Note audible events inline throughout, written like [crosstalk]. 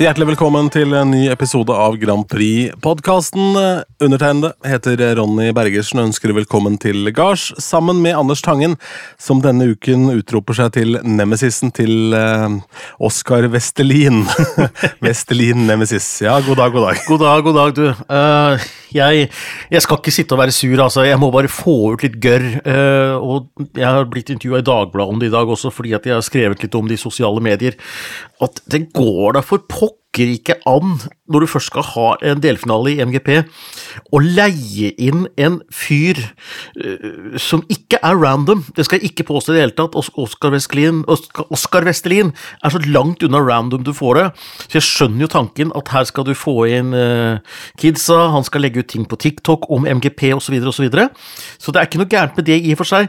Hjertelig velkommen til en ny episode av Grand Prix-podkasten. Undertegnede heter Ronny Bergersen og ønsker velkommen til gards, sammen med Anders Tangen, som denne uken utroper seg til nemesisen til eh, Oskar Vestelin. [laughs] Vestelin Nemesis. Ja, god dag, god dag. God dag, god dag, du. Uh, jeg, jeg skal ikke sitte og være sur, altså. Jeg må bare få ut litt gørr. Uh, og jeg har blitt intervjua i Dagbladet om det i dag også, fordi at jeg har skrevet litt om det i sosiale medier. At det går da for pokker ikke an, når du først skal ha en delfinale i MGP, å leie inn en fyr uh, som ikke er random. Det skal jeg ikke påstå i det hele tatt. Os- Oskar Vestelin, Oskar Vestelin er så langt unna random du får det. Så jeg skjønner jo tanken at her skal du få inn uh, kidsa, han skal legge ut ting på TikTok om MGP osv. Så, videre, og så, så det er ikke noe gærent med det i og for seg,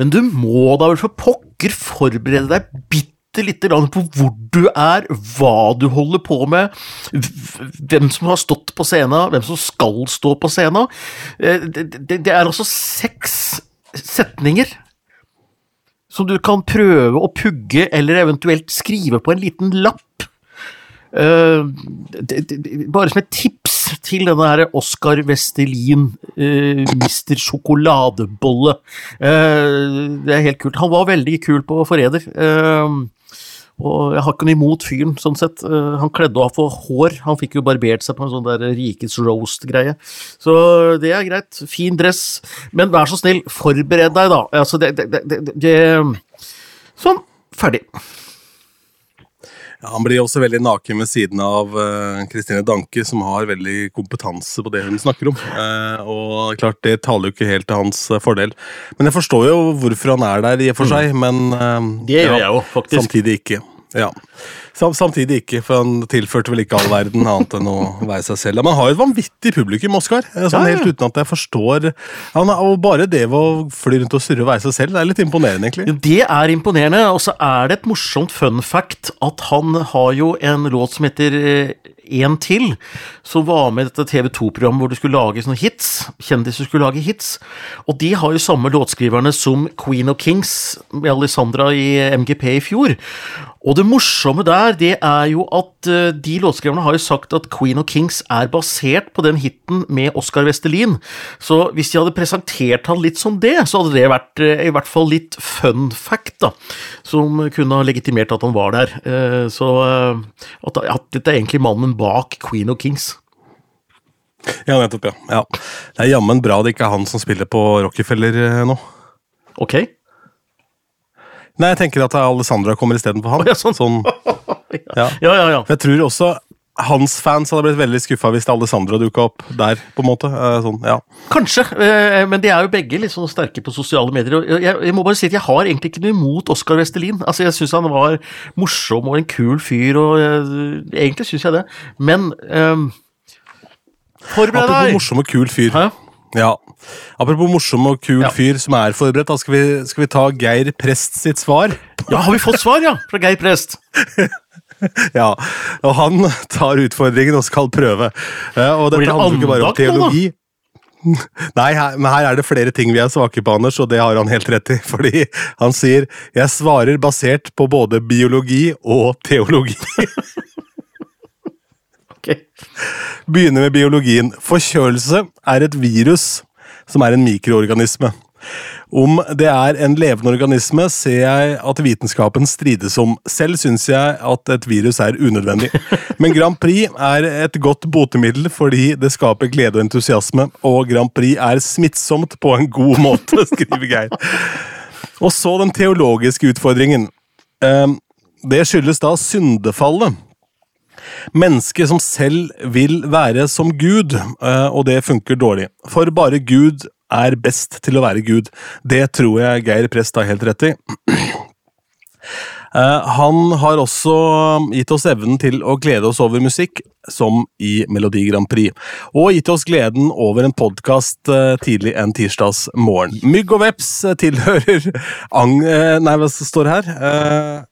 men du må da vel for pokker forberede deg bitte lite grann på hvor du er, hva du holder på med, hvem som har stått på scenen, hvem som skal stå på scenen. Eh, Det, er altså seks setninger som du kan prøve å pugge eller eventuelt skrive på en liten lapp. Eh, bare som et tips til denne her Oskar Vestelin, mister Mr. Sjokoladebolle. Eh, det er helt kult. Han var veldig kul på Forræder. eh, og jeg har ikke noe imot fyren, sånn sett. Eh, han kledde av for hår. Han fikk jo barbert seg på en sånn der Rikets roast-greie. Så det er greit. Fin dress. Men vær så snill, forbered deg, da. Altså, det, det, det, det, Sånn. Ferdig. Ja, han blir også veldig naken ved siden av Kristine Kristine Danke, som har veldig kompetanse på det hun snakker om. Uh, og klart, det taler jo ikke helt til hans eh, fordel. Men jeg forstår jo hvorfor han er der, i og for seg, men uh, Det gjør jeg jo, faktisk. Samtidig ikke. Ja. Sam, samtidig ikke, for han tilførte vel ikke all verden annet enn å være seg selv. Men han har jo et vanvittig publikum, Oskar. Sånn, Ja, ja. Helt uten at jeg forstår han, Og bare det ved å fly rundt og surre og være seg selv, det er litt imponerende, egentlig. Det er imponerende, og så er det et morsomt fun fact at han har jo en låt som heter eh, En til, som var med i dette TV 2-programmet hvor du skulle lage sånne hits. Kjendiser skulle lage hits. Og de har jo samme låtskriverne som Queen of Kings med Alessandra i MGP i fjor. Og det morsomme der, det er jo at eh, de låtskriverne har jo sagt at Queen of Kings er basert på den hiten med Oscar Vestelin. Så hvis de hadde presentert han litt som det, så hadde det vært eh, i hvert fall litt fun fact, da. Som kunne ha legitimert at han var der. Eh, Så at, dette er egentlig mannen bak Queen of Kings. Ja, nettopp, ja. ja. Det er jammen bra det ikke er han som spiller på Rockefeller nå. Ok? Nei, jeg tenker at Alessandra kommer istedenfor han. Å, ja, sånn. [laughs] ja. Ja, ja, ja. Jeg tror også hans fans hadde blitt veldig skuffa hvis Alessandra dukka opp der. på en måte. Eh, Sånn, ja. Kanskje, eh, men de er jo begge litt sånn sterke på sosiale medier. Jeg, jeg må bare si at jeg har egentlig ikke noe imot Oskar Vestelin. Altså, Jeg syns han var morsom og en kul fyr, og eh, egentlig syns jeg det. Men um, Forbered Apropos morsom og kul fyr. Hæ? Ja. Apropos morsom og kul Ja. fyr som er forberedt, da skal vi, skal vi ta Geir Prest sitt svar. Ja, har vi fått svar, ja? Fra Geir Prest. [laughs] [laughs] Ja, og han tar utfordringen og skal prøve. Eh, Og Blir dette det handler ikke bare om teologi. [laughs] Nei, her, men her er det flere ting vi er svake på, Anders, og det har han helt rett i. [laughs] Fordi han sier 'jeg svarer basert på både biologi og teologi'. Ok. Begynner med biologien. Forkjølelse er et virus som er en mikroorganisme. Om det er en levende organisme, ser jeg at vitenskapen strides om. Selv syns jeg at et virus er unødvendig. Men Grand Prix er et godt botemiddel fordi det skaper glede og entusiasme, og Grand Prix er smittsomt på en god måte, [laughs] skriver Geir. Og så den teologiske utfordringen. Ehm, Det skyldes da syndefallet. Mennesket som selv vil være som Gud, eh, og det funker dårlig. For bare Gud er best til å være Gud. Det tror jeg Geir Prest har helt rett i. Eh, Han har også gitt oss evnen til å glede oss over musikk, som i Melodi Grand Prix, og gitt oss gleden over en podkast tidlig en tirsdags morgen. Mygg og veps eh, tilhører ang... eh, Nei, hva står det her?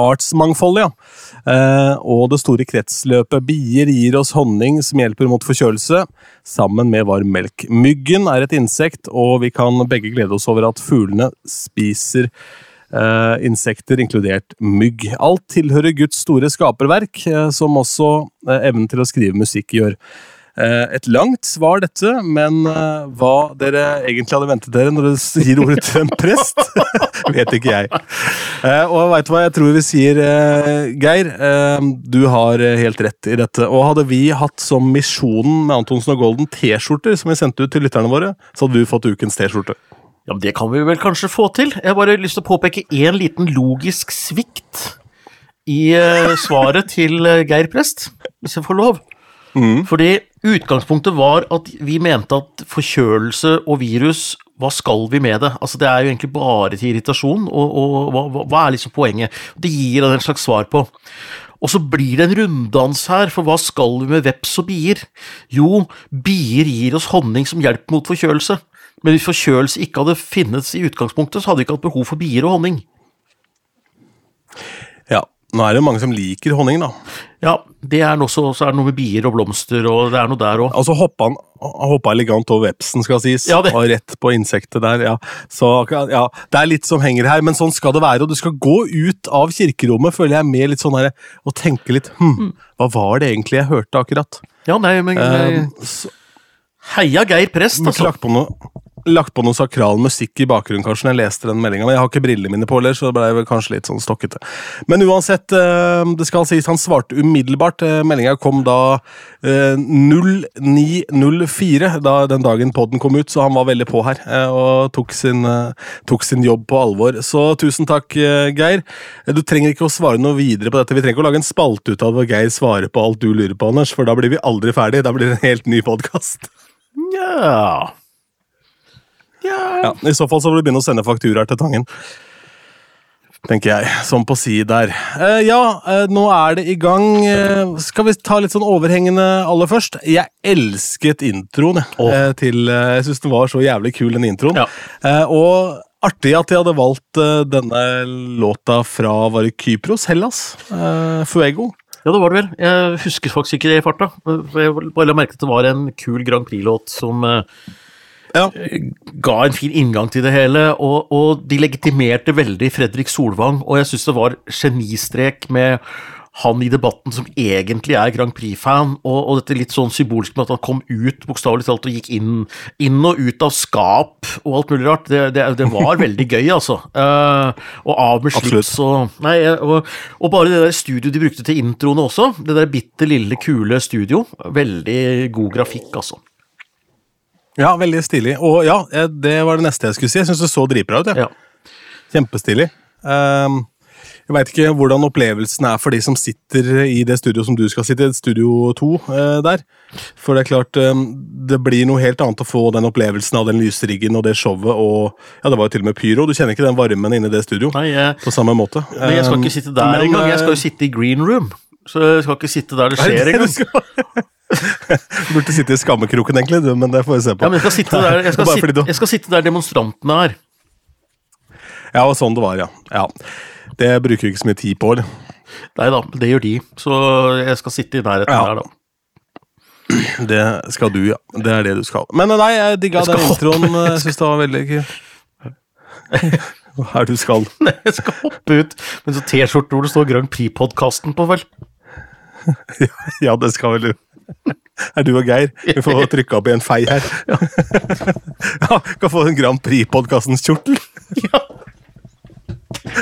Artsmangfoldet, ja. Eh, og det store kretsløpet bier gir oss honning som hjelper mot forkjølelse, sammen med varm melk. Myggen er et insekt, og vi kan begge glede oss over at fuglene spiser eh, insekter, inkludert mygg. Alt tilhører Guds store skaperverk, eh, som også evnen til å skrive musikk gjør. Eh, et langt svar, dette, men eh, hva dere egentlig hadde ventet dere når dere gir ordet til en prest, [laughs] vet ikke jeg. Eh, og veit du hva jeg tror vi sier, Geir? Du har helt rett i dette. Og hadde vi hatt som misjonen med Antonsen og Golden T-skjorter som vi sendte ut til lytterne våre, så hadde du fått ukens T-skjorte. Ja, men Det kan vi vel kanskje få til. Jeg har bare lyst til å påpeke én liten logisk svikt i svaret til Geir Prest, hvis jeg får lov. Fordi utgangspunktet var at vi mente at forkjølelse og virus hva skal vi med det? Altså Det er jo egentlig bare til irritasjon, og, og hva, hva, er liksom poenget? Det gir han en slags svar på. Og så blir det en runddans her, for hva skal vi med veps og bier? Jo, bier gir oss honning som hjelp mot forkjølelse. Men hvis forkjølelse ikke hadde finnes i utgangspunktet, så hadde vi ikke hatt behov for bier og honning. Nå er det jo mange som liker honning, da. Ja, det er noe så, er det noe med bier og blomster, og det er noe der òg. Altså hoppa han hoppa elegant over vepsen, skal sies. Ja, det- Og rett på insektet der. ja. Så ja, Det er litt som henger her, men sånn skal det være. Og du skal gå ut av kirkerommet, føler jeg, med litt sånn her, og tenke litt hm, Hva var det egentlig jeg hørte akkurat? Ja, nei, men Eh, så, Heia Geir Prest, altså. lagt på noe Lagt på noe sakral musikk i bakgrunnen, kanskje, når jeg leste den meldinga. Men jeg har ikke brillene mine på, heller, så det ble vel kanskje litt sånn stokkete. Men uansett, eh, det skal sies han svarte umiddelbart. Eh, Meldinga kom da eh, 0904, da den dagen podden kom ut, så han var veldig på her. eh, Og tok sin, eh, tok sin jobb på alvor. Så tusen takk, eh, Geir. Eh, Du trenger ikke å svare noe videre på dette. Vi trenger ikke å lage en spalte ut av hvor Geir svarer på alt du lurer på, Anders, for da blir vi aldri ferdig. Da blir det en helt ny podkast. Ja. ja. Ja, I så fall så får du begynne å sende fakturaer til Tangen. Tenker jeg. Som på si der. Eh, ja, eh, nå er det i gang. Eh, skal vi ta litt sånn overhengende aller først? Jeg elsket introen jeg, eh, til eh, Jeg syns den var så jævlig kul, den introen. Ja. Eh, og artig at de hadde valgt denne låta fra Var det Kypros? Hellas? Fuego. Ja, det var det vel. Jeg husker faktisk ikke det i farta. Jeg bare la merke til at det var en kul Grand Prix-låt som Ja. ga en fin inngang til det hele, og, og de legitimerte veldig Fredrik Solvang, og jeg syns det var genistrek med han i debatten som egentlig er Grand Prix-fan, og, og dette litt sånn symbolsk med at han kom ut bokstavelig talt og gikk inn, inn og ut av skap og alt mulig rart. Det, det, det var [laughs] veldig gøy, altså. Uh, og av med slips og Nei, og, og bare det der studioet de brukte til introene også, det der bitte lille, kule studio, veldig god grafikk, altså. Ja, veldig stilig. Og ja, eh, det var det neste jeg skulle si. Jeg syns det så dritbra ut. Ja. Ja. Kjempestilig. Um, jeg veit ikke hvordan opplevelsen er for de som sitter i det studio som du skal sitte i, studio 2 uh, der. For det er klart, um, det blir noe helt annet å få den opplevelsen av den lysriggen og det showet og Ja, det var jo til og med pyro. Du kjenner ikke den varmen inne i det studio Nei, jeg, på samme måte. men jeg skal Ehm, ikke sitte der engang. Jeg skal eh, jo sitte i green room. Så jeg skal ikke sitte der det er skjer engang. Du burde sitte i skammekroken, egentlig, du, men det får vi se på. Ja, men jeg skal sitte der, jeg [laughs] skal sitte, jeg skal sitte der demonstrantene er. Ja, og sånn det var, ja. ja. Det bruker vi ikke så mye tid på. Nei da, det gjør de. Så jeg skal sitte i nærheten Ja. der, da. Det skal du, ja. Det er det du skal. Men nei, jeg digga den introen. Jeg syns det var veldig kult. [laughs] Hva er det du skal? [laughs] Jeg skal hoppe ut en sånn T-skjorte hvor det står Grand Prix-podkasten på, vel. Ja, det skal vel du. Er du og Geir? Vi får [laughs] trykka opp i en fei her. [laughs] Ja, Kan få en Grand Prix-podkastens kjortel. Ja.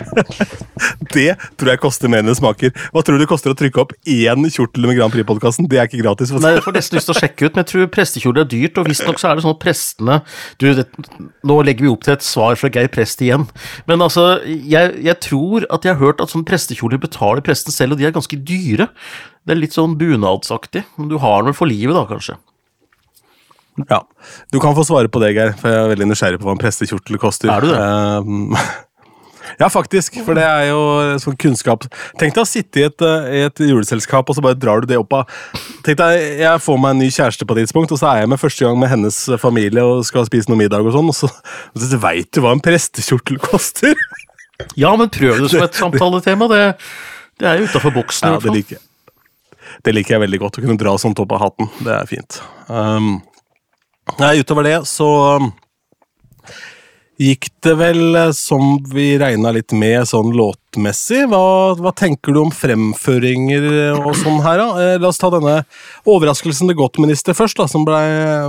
[laughs] Det tror jeg koster mer enn det smaker. Hva tror du det koster å trykke opp én kjortel med Grand Prix-podkasten? Det er ikke gratis. Nei, Jeg får nesten lyst til å sjekke ut, men jeg tror prestekjoler er dyrt. Og visstnok så er det sånn at prestene du, det, Nå legger vi opp til et svar fra Geir Prest igjen. Men altså, jeg, jeg tror at jeg har hørt at sånne prestekjoler betaler presten selv, og de er ganske dyre. Det er litt sånn bunadsaktig. Men du har den vel for livet, da, kanskje. Ja, Du kan få svare på det, Geir, for jeg er veldig nysgjerrig på hva en prestekjortel koster. Er du det? Ehm, ja, faktisk, for det er jo sånn kunnskap Tenk deg å sitte i et, eh, i et juleselskap, og så bare drar du det opp av Tenk deg, Jeg får meg en ny kjæreste på et tidspunkt, og så er jeg med første gang med hennes familie og skal spise noe middag, og sånn, og så, og så veit du hva en prestekjortel koster! Ja, men prøv det som et [laughs] samtaletema. Det, det er jo utafor boksen. Ja, det liker jeg. Det liker jeg veldig godt, å kunne dra sånt opp av hatten. Det er fint. Um, nei, utover det, så um, gikk det vel eh, som vi regna litt med sånn låtmessig. Hva, hva, tenker du om fremføringer og sånn her, da? Eh, la oss ta denne overraskelsen til Godt-minister først, da, som ble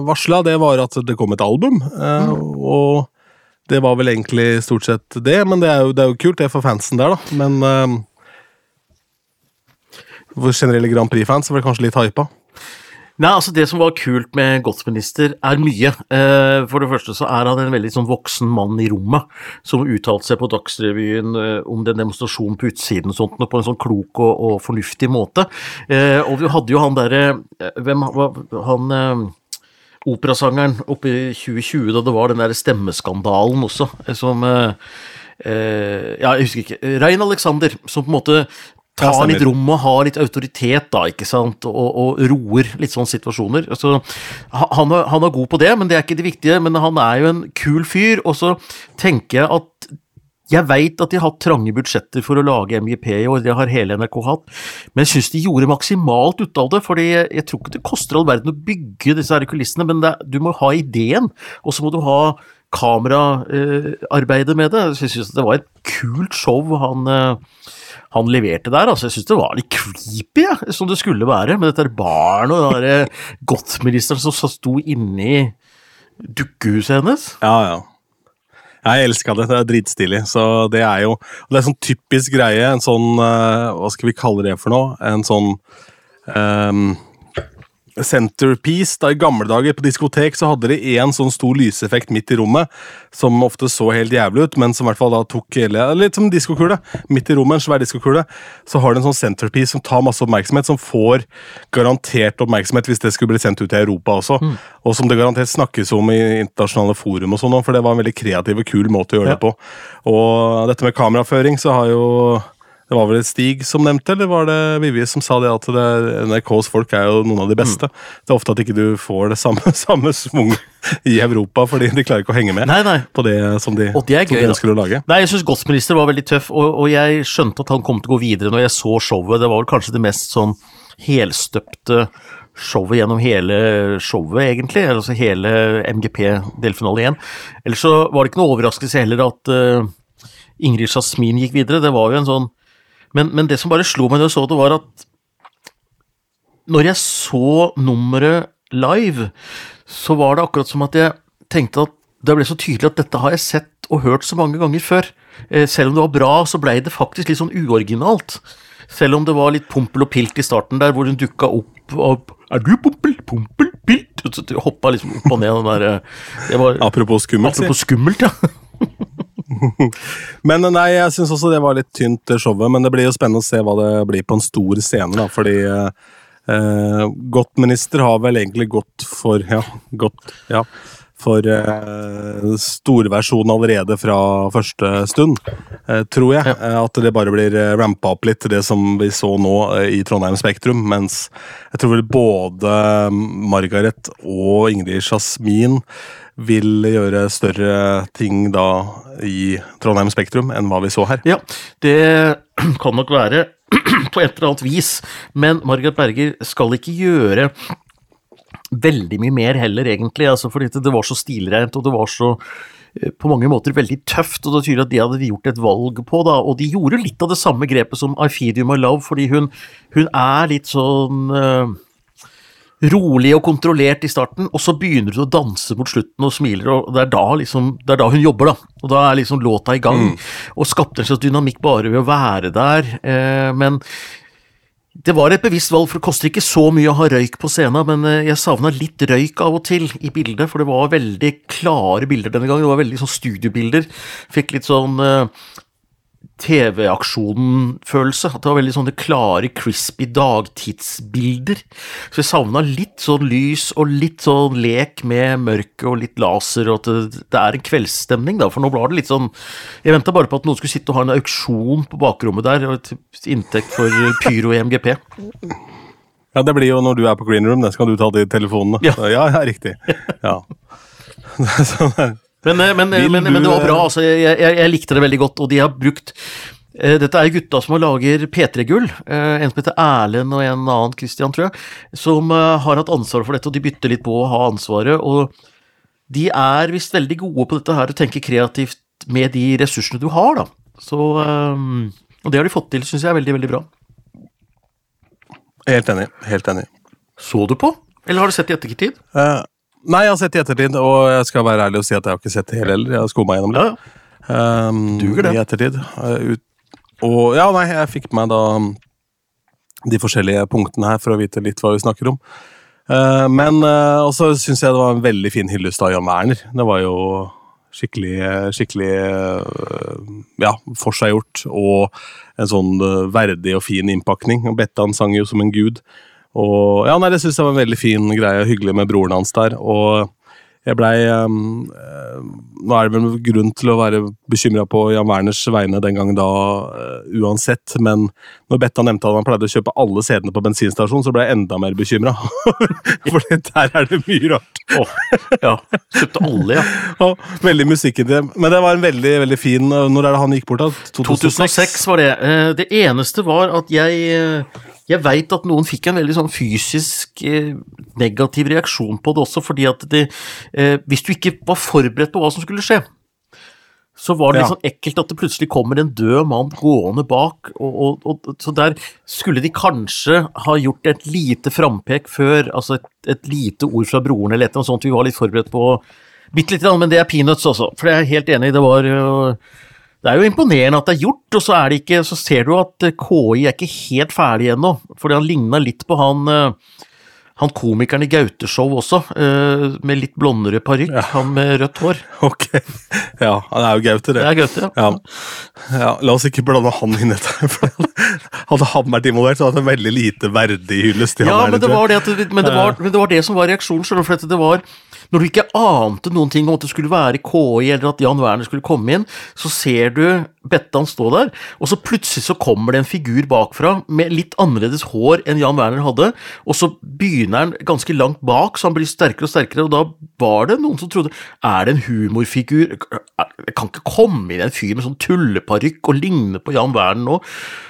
varsla. Det var at det kom et album. Mm. Og det var vel egentlig stort sett det, men det er jo, det er jo kult, det er for fansen der, da. Men uh, for generelle Grand Prix-fans ble det kanskje litt hypa. Nei, altså Det som var kult med Godsminister, er mye. Eh, for det første så er han en veldig sånn voksen mann i rommet, som uttalte seg på Dagsrevyen eh, om den demonstrasjonen på utsiden og sånt, på en sånn klok og, og fornuftig måte. Eh, og vi hadde jo han derre Hvem var han Operasangeren oppe i 2020, da det var den der stemmeskandalen også, som ja, jeg husker ikke. Rein Alexander, som på en måte tar litt rom og har litt autoritet, da, ikke sant, og, og roer litt sånne situasjoner. Altså, han, er, han, er, god på det, men det er ikke det viktige. Men han er jo en kul fyr, og så tenker jeg at jeg veit at de har hatt trange budsjetter for å lage MGP i år, det har hele NRK hatt, men jeg syns de gjorde maksimalt ut av det. fordi jeg tror ikke det koster all verden å bygge disse her kulissene, men det, du må ha ideen, og så må du ha kameraarbeidet med det. Så jeg syns det var et kult show han eh, han leverte der. altså Jeg syns det var litt creepy, ja, som det skulle være, med dette barnet og den derre godtministeren som sto inni dukkehuset hennes. Ja, ja. Jeg elska det. Det er dritstilig. Så det er jo Det er sånn typisk greie. En sånn uh, Hva skal vi kalle det for noe? En sånn um, centerpiece. Da I gamle dager på diskotek så hadde de én sånn stor lyseffekt midt i rommet, som ofte så helt jævlig ut, men som i hvert fall da tok hele Litt som diskokule. Midt i rommet, en svær diskokule. Så har de en sånn centerpiece som tar masse oppmerksomhet, som får garantert oppmerksomhet hvis det skulle bli sendt ut i Europa også. Mm. Og som det garantert snakkes om i internasjonale forum og sånn, for det var en veldig kreativ og kul måte å gjøre ja. det på. Og dette med kameraføring så har jo det var vel Stig som nevnte, eller var det Vivi som sa det at det, NRKs folk er jo noen av de beste? Mm. Det er ofte at ikke du får det samme, [laughs] samme svung i Europa, fordi de klarer ikke å henge med nei, nei. på det som de, og det er gøy, de ønsker å lage. Nei, jeg syns Godsminister var veldig tøff, og, og, jeg skjønte at han kom til å gå videre når jeg så showet. Det var vel kanskje det mest sånn helstøpte showet gjennom hele showet, egentlig. Altså hele MGP delfinale 1. Ellers så var det ikke noe overraskelse heller at uh, Ingrid Jasmin gikk videre. Det var jo en sånn men, men, det som bare slo meg da jeg så det, var at når jeg så nummeret live, så var det akkurat som at jeg tenkte at det ble så tydelig at dette har jeg sett og hørt så mange ganger før. Eh, selv om det var bra, så blei det faktisk litt sånn uoriginalt. Selv om det var litt pompel og pilt i starten der, hvor hun dukka opp og Er du pompel, pompel, pilt? Hoppa liksom opp og ned den der var, Apropos skummelt, Apropos skummelt, ja. [laughs] men nei, jeg syns også det var litt tynt, eh, showet. Men det blir jo spennende å se hva det blir på en stor scene, da, fordi eh, eh Godt minister har vel egentlig gått for Ja, godt, ja for uh, storversjonen allerede fra første stund, uh, tror jeg. Ja. At det bare blir eh, rampa opp litt, det som vi så nå uh, i Trondheim Spektrum. Mens jeg tror vel både Margaret og Ingrid Jasmin vil gjøre større ting da i Trondheim Spektrum enn hva vi så her. Ja, det kan nok være [clears throat] på et eller annet vis, men Margaret Berger skal ikke gjøre veldig mye mer heller, egentlig, altså fordi det var så stilrent og det var så eh, på mange måter veldig tøft, og det tyder at de hadde gjort et valg på, da, og de gjorde litt av det samme grepet som You My Love, fordi hun, hun er litt sånn uh, rolig og kontrollert i starten, og så begynner hun å danse mot slutten og smiler, og det er da, liksom, det er da hun jobber, da. Og da er liksom låta i gang, mm. og skapte en slags dynamikk bare ved å være der. Eh, men det var et bevisst valg, for det koster ikke så mye å ha røyk på scenen, men eh, jeg savna litt røyk av og til i bildet, for det var veldig klare bilder denne gangen. Det var veldig sånn studiobilder. Fikk litt sånn uh, TV-aksjonen-følelse. At det var veldig sånne klare, crispy dagtidsbilder. Så jeg savna litt sånn lys og litt sånn lek med mørke og litt laser, og at det, det er en kveldsstemning, da. For nå var det litt sånn Jeg venta bare på at noen skulle sitte og ha en auksjon på bakrommet der, og et inntekt for pyro i MGP. Ja, det blir jo når du er på green room, det skal du ta de telefonene. Ja, ja, ja riktig. Ja. [laughs] men, eh, men, eh, men, men, det var bra. Altså, jeg, jeg, jeg, likte det veldig godt, og de har brukt eh, dette er gutta som lager P3-gull. En som heter Erlend og en annen, Christian, tror jeg, som har hatt ansvar for dette, og de bytter litt på å ha ansvaret. og de er visst veldig gode på dette her, å tenke kreativt med de ressursene du har, da. Så, og det har de fått til, syns jeg er veldig, veldig bra. Helt enig. Helt enig. Så du på, eller har du sett i ettertid? Eh, nei, jeg har sett i ettertid, og jeg skal være ærlig og si at jeg har ikke sett det hele heller. Jeg har skumma gjennom ja. Um, Duger det. I ettertid. Eh, ut, og ja, nei, jeg fikk med meg da um, de forskjellige punktene her for å vite litt hva vi snakker om. Uh, men uh, også syns jeg det var en veldig fin hyllest av Jan Werner. Det var jo skikkelig, skikkelig ja, forseggjort og en sånn verdig og fin innpakning. Og Bettan sang jo som en gud. Og ja, nei, det syns jeg var en veldig fin greie. Hyggelig med broren hans der. Og jeg blei um, eh, Nå er det vel grunn til å være bekymra på Jan Werners vegne den gangen da, uh, uansett, men når Betta nevnte at han pleide å kjøpe alle CD-ene på bensinstasjonen, så ble jeg enda mer bekymra. [laughs] For der er det mye rart. Åh, ja. Kjøpte alle, ja. [laughs] Og, veldig musikk i det. Men det var en veldig veldig fin Når er det han gikk bort? da? 2006 var det. Eh, Det eneste var at jeg eh, Jeg veit at noen fikk en veldig sånn fysisk eh, negativ reaksjon på det også, fordi at det eh, Hvis du ikke var forberedt på hva som skulle skje, så var det litt sånn ekkelt at det plutselig kommer en død mann gående bak, og, og, og så der skulle de kanskje ha gjort et lite frampek før, altså et, et lite ord fra broren eller et eller annet sånt vi var litt forberedt på. Bitte lite grann, men det er peanuts også, for jeg er helt enig, det var jo det er jo imponerende at det er gjort, og så, er det ikke, så ser du at eh, KI er ikke helt ferdig ennå. Fordi han ligna litt på han, eh, han komikeren i Gaute-show også, eh, med litt blondere parykk, han med rødt hår. [laughs] Ok. Ja, han er jo Gaute, det. Det er Gaute, ja. Ja. ja, La oss ikke blande han inn i dette. [laughs] for Hadde han vært involvert, så hadde det en veldig lite verdig hyllest. Ja, men det, var det, men, det var, men det var det som var reaksjonen. du, For det var, når du ikke ante noen ting om at det skulle være KI, eller at Jan Werner skulle komme inn, så ser du Bettan stå der, og så plutselig så kommer det en figur bakfra med litt annerledes hår enn Jan Werner hadde, og så begynner han ganske langt bak, så han blir sterkere og sterkere, og da var det noen som trodde Er det en humorfigur? Jeg kan ikke komme inn en fyr med sånn tulleparykk og ligne på Jan Werner nå.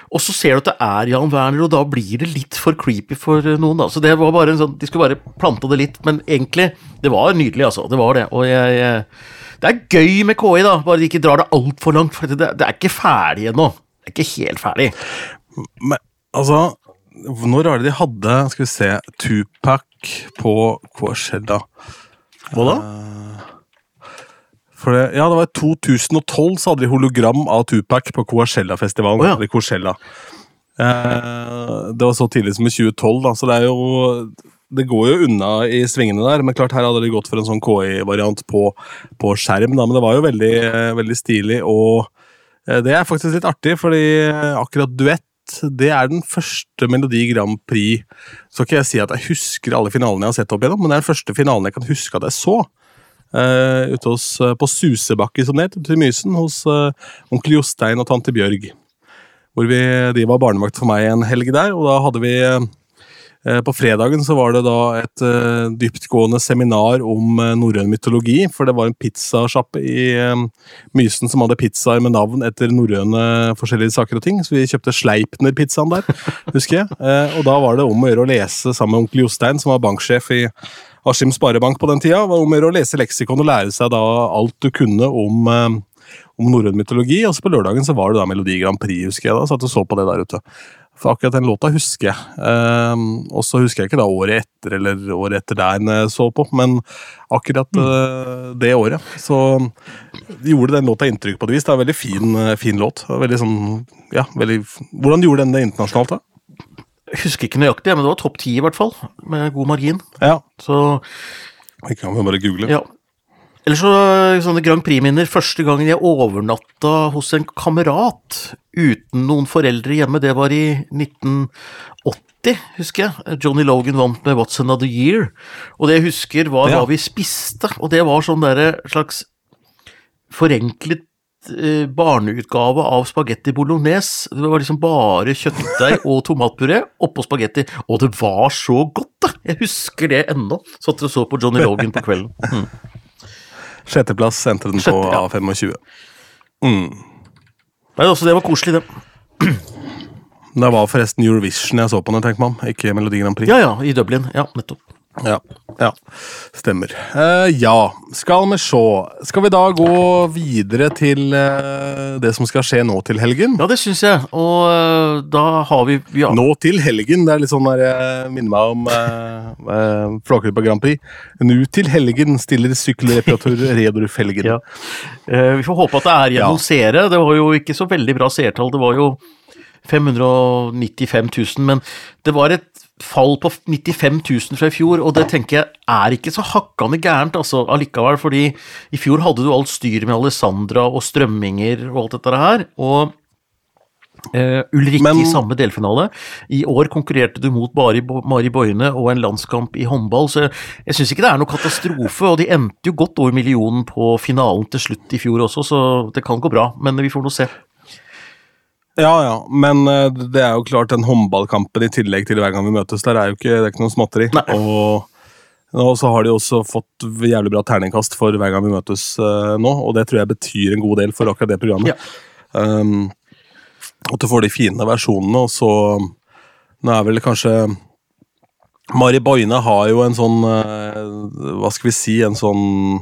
Og så ser du at det er Jan Werner, og da blir det litt for creepy for eh, noen. da. Så det var bare en sånn, De skulle bare plante det litt, men egentlig Det var nydelig, altså. Det var det. Og jeg, jeg Det er gøy med KI, da, bare de ikke drar det altfor langt. For det, det er ikke ferdig ennå. Det er ikke helt ferdig. Men altså Når var det de hadde Skal vi se Tupac på Coachella? Hva da? For det, ja, det var i 2012 så hadde de hologram av Tupac på Coachella-festivalen. Oh, ja. eller Coachella. Eh, det var så tidlig som i 2012, da, så det er jo Det går jo unna i svingene der, men klart her hadde de gått for en sånn KI-variant på, på skjerm, da, men det var jo veldig, eh, veldig stilig, og eh, det er faktisk litt artig, fordi eh, akkurat duett det er den første Melodi Grand Prix Så kan jeg si at jeg husker alle finalene jeg har sett opp igjennom, men det er den første finalen jeg kan huske at jeg så. Eh, ute hos, uh, på Susebakke, som det het, til Mysen, hos uh, onkel Jostein og tante Bjørg. Hvor vi, de var barnevakt for meg en helg der, og da hadde vi På fredagen så var det da et dyptgående seminar om norrøn mytologi, for det var en pizzasjappe i Mysen som hadde pizzaer med navn etter norrøne forskjellige saker og ting, så vi kjøpte Sleipner-pizzaen der, husker jeg. Og da var det om å gjøre å lese sammen med onkel Jostein, som var banksjef i Askim Sparebank på den tida, var om å lese leksikon og lære seg da alt du kunne om, eh, om norrøn mytologi. Og så på lørdagen så var det da Melodi Grand Prix, husker jeg da. Satt og så på det der ute. For akkurat den låta husker jeg. Um, og så husker jeg ikke da året etter eller året etter der jeg så på, men akkurat eh, det året så gjorde den låta inntrykk på et vis. Det er en veldig fin, eh, fin låt. Veldig sånn, ja, veldig, hvordan gjorde den det internasjonalt, da? Jeg husker ikke nøyaktig, men det var topp ti i hvert fall, med god margin. Ja, Så det kan vi bare google. Ja. Eller så sånne Grand Prix-minner. Første gangen jeg overnatta hos en kamerat uten noen foreldre hjemme, det var i 1980, husker jeg. Johnny Logan vant med What's Another Year. Og det jeg husker, var Ja. hva vi spiste. Og det var sånn derre slags forenklet barneutgave av spagetti bolognese. Det var liksom bare kjøttdeig og tomatpuré oppå spagetti. Og det var så godt, da! Jeg husker det ennå. Satt og så på Johnny Logan på kvelden. [laughs] Mm. Sjetteplass endte den på Sjette, ja. A25. Mm. Nei, også det var koselig, det. [clears throat] Det var forresten Eurovision jeg så på den, tenker man. ikke Melodi Grand Prix. Ja, ja, i Dublin. Ja, nettopp. Ja, ja. Stemmer. Uh, ja, skal vi se. Skal vi da gå videre til uh, det som skal skje nå til helgen? Ja, det syns jeg. Og uh, da har vi, ja. Nå til helgen. Det er litt sånn der jeg minner meg om uh, Flåklypa Grand Prix. Nå til helgen stiller sykkelreparatør [laughs] Reodor Felgen. Ja. Vi får håpe at det er gjennom Ja. seere. Det var jo ikke så veldig bra seertall. Det var jo 595 000, men det var et fall på 95 000 fra i fjor, og det tenker jeg er ikke så hakkande gærent altså, allikevel, fordi i fjor hadde du alt styr med Alessandra og strømminger og alt dette her, og Uh, Ulrikke Men- i samme delfinale. I år konkurrerte du mot Mari, Mari Boine og en landskamp i håndball, så jeg, jeg syns ikke det er noe katastrofe, og de endte jo godt over millionen på finalen til slutt i fjor også, så det kan gå bra, men vi får nå se. Ja, ja, men eh, det er jo klart den håndballkampen i tillegg til hver gang vi møtes, der er jo ikke, det er ikke noe småtteri. Og, og så har de også fått jævlig bra terningkast for hver gang vi møtes uh, nå, og det tror jeg betyr en god del for akkurat det programmet. Ja. Um, at du får de fine versjonene, og så Nå er vel kanskje Mari Boine har jo en sånn uh, Hva skal vi si En sånn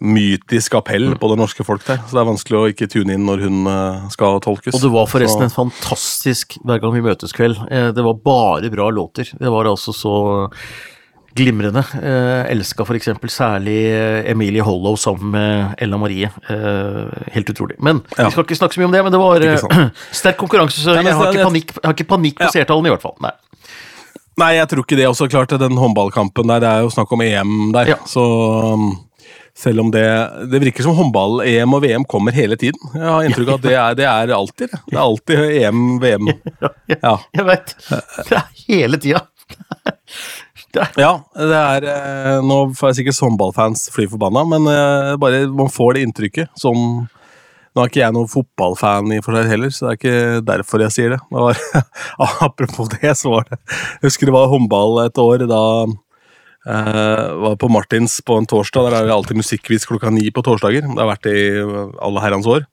mytisk appell Mm. på det norske folk der. Så det er vanskelig å ikke tune inn når hun eh, skal tolkes. Og det var forresten Så- en fantastisk hver gang vi møtes-kveld. Eh, Det var bare bra låter. Det var altså så glimrende. Eh, elska f.eks. særlig eh, Emilie Hollow sammen med Ella Marie. Eh, helt utrolig. Men Ja. vi skal ikke snakke så mye om det, men det var eh, [clears throat] sterk konkurranse, så jeg har ikke panikk, har ikke panikk på Ja. seertallene, i hvert fall. Nei. Nei, jeg tror ikke det. Også klart Den håndballkampen der, det er jo snakk om EM der. Ja. Så um, selv om det Det virker som håndball, EM og VM kommer hele tiden. Jeg har inntrykk av at det er, det er alltid det. Det er alltid EM, VM. [laughs] Ja. Jeg veit. Det er hele tida. [laughs] Det er- Ja, det er eh, Nå får jeg sikkert håndballfans fly forbanna, men eh, bare man får det inntrykket. Sånn Nå er ikke jeg noen fotballfan i for seg heller, så det er ikke derfor jeg sier det. det var, [laughs] apropos det, så var det Jeg husker det var håndball et år da var på Martins på en torsdag. Der er det alltid musikkvis klokka ni på torsdager. Det har vært i alle herrens år.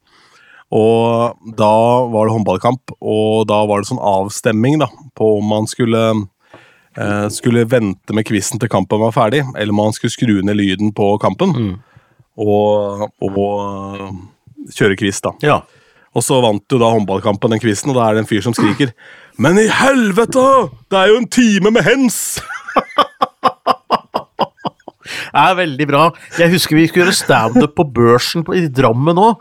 Og da var det håndballkamp, og da var det sånn avstemming da, på om man skulle eh, skulle vente med quizen til kampen var ferdig, eller om man skulle skru ned lyden på kampen og, og eh, kjøre quiz. da. Ja. Og så vant jo da håndballkampen den quizen, og da er det en fyr som skriker Men i helvete! Det er jo en time med hens! [laughs] Er veldig bra. Jeg husker vi skulle gjøre standup på Børsen på, i Drammen òg.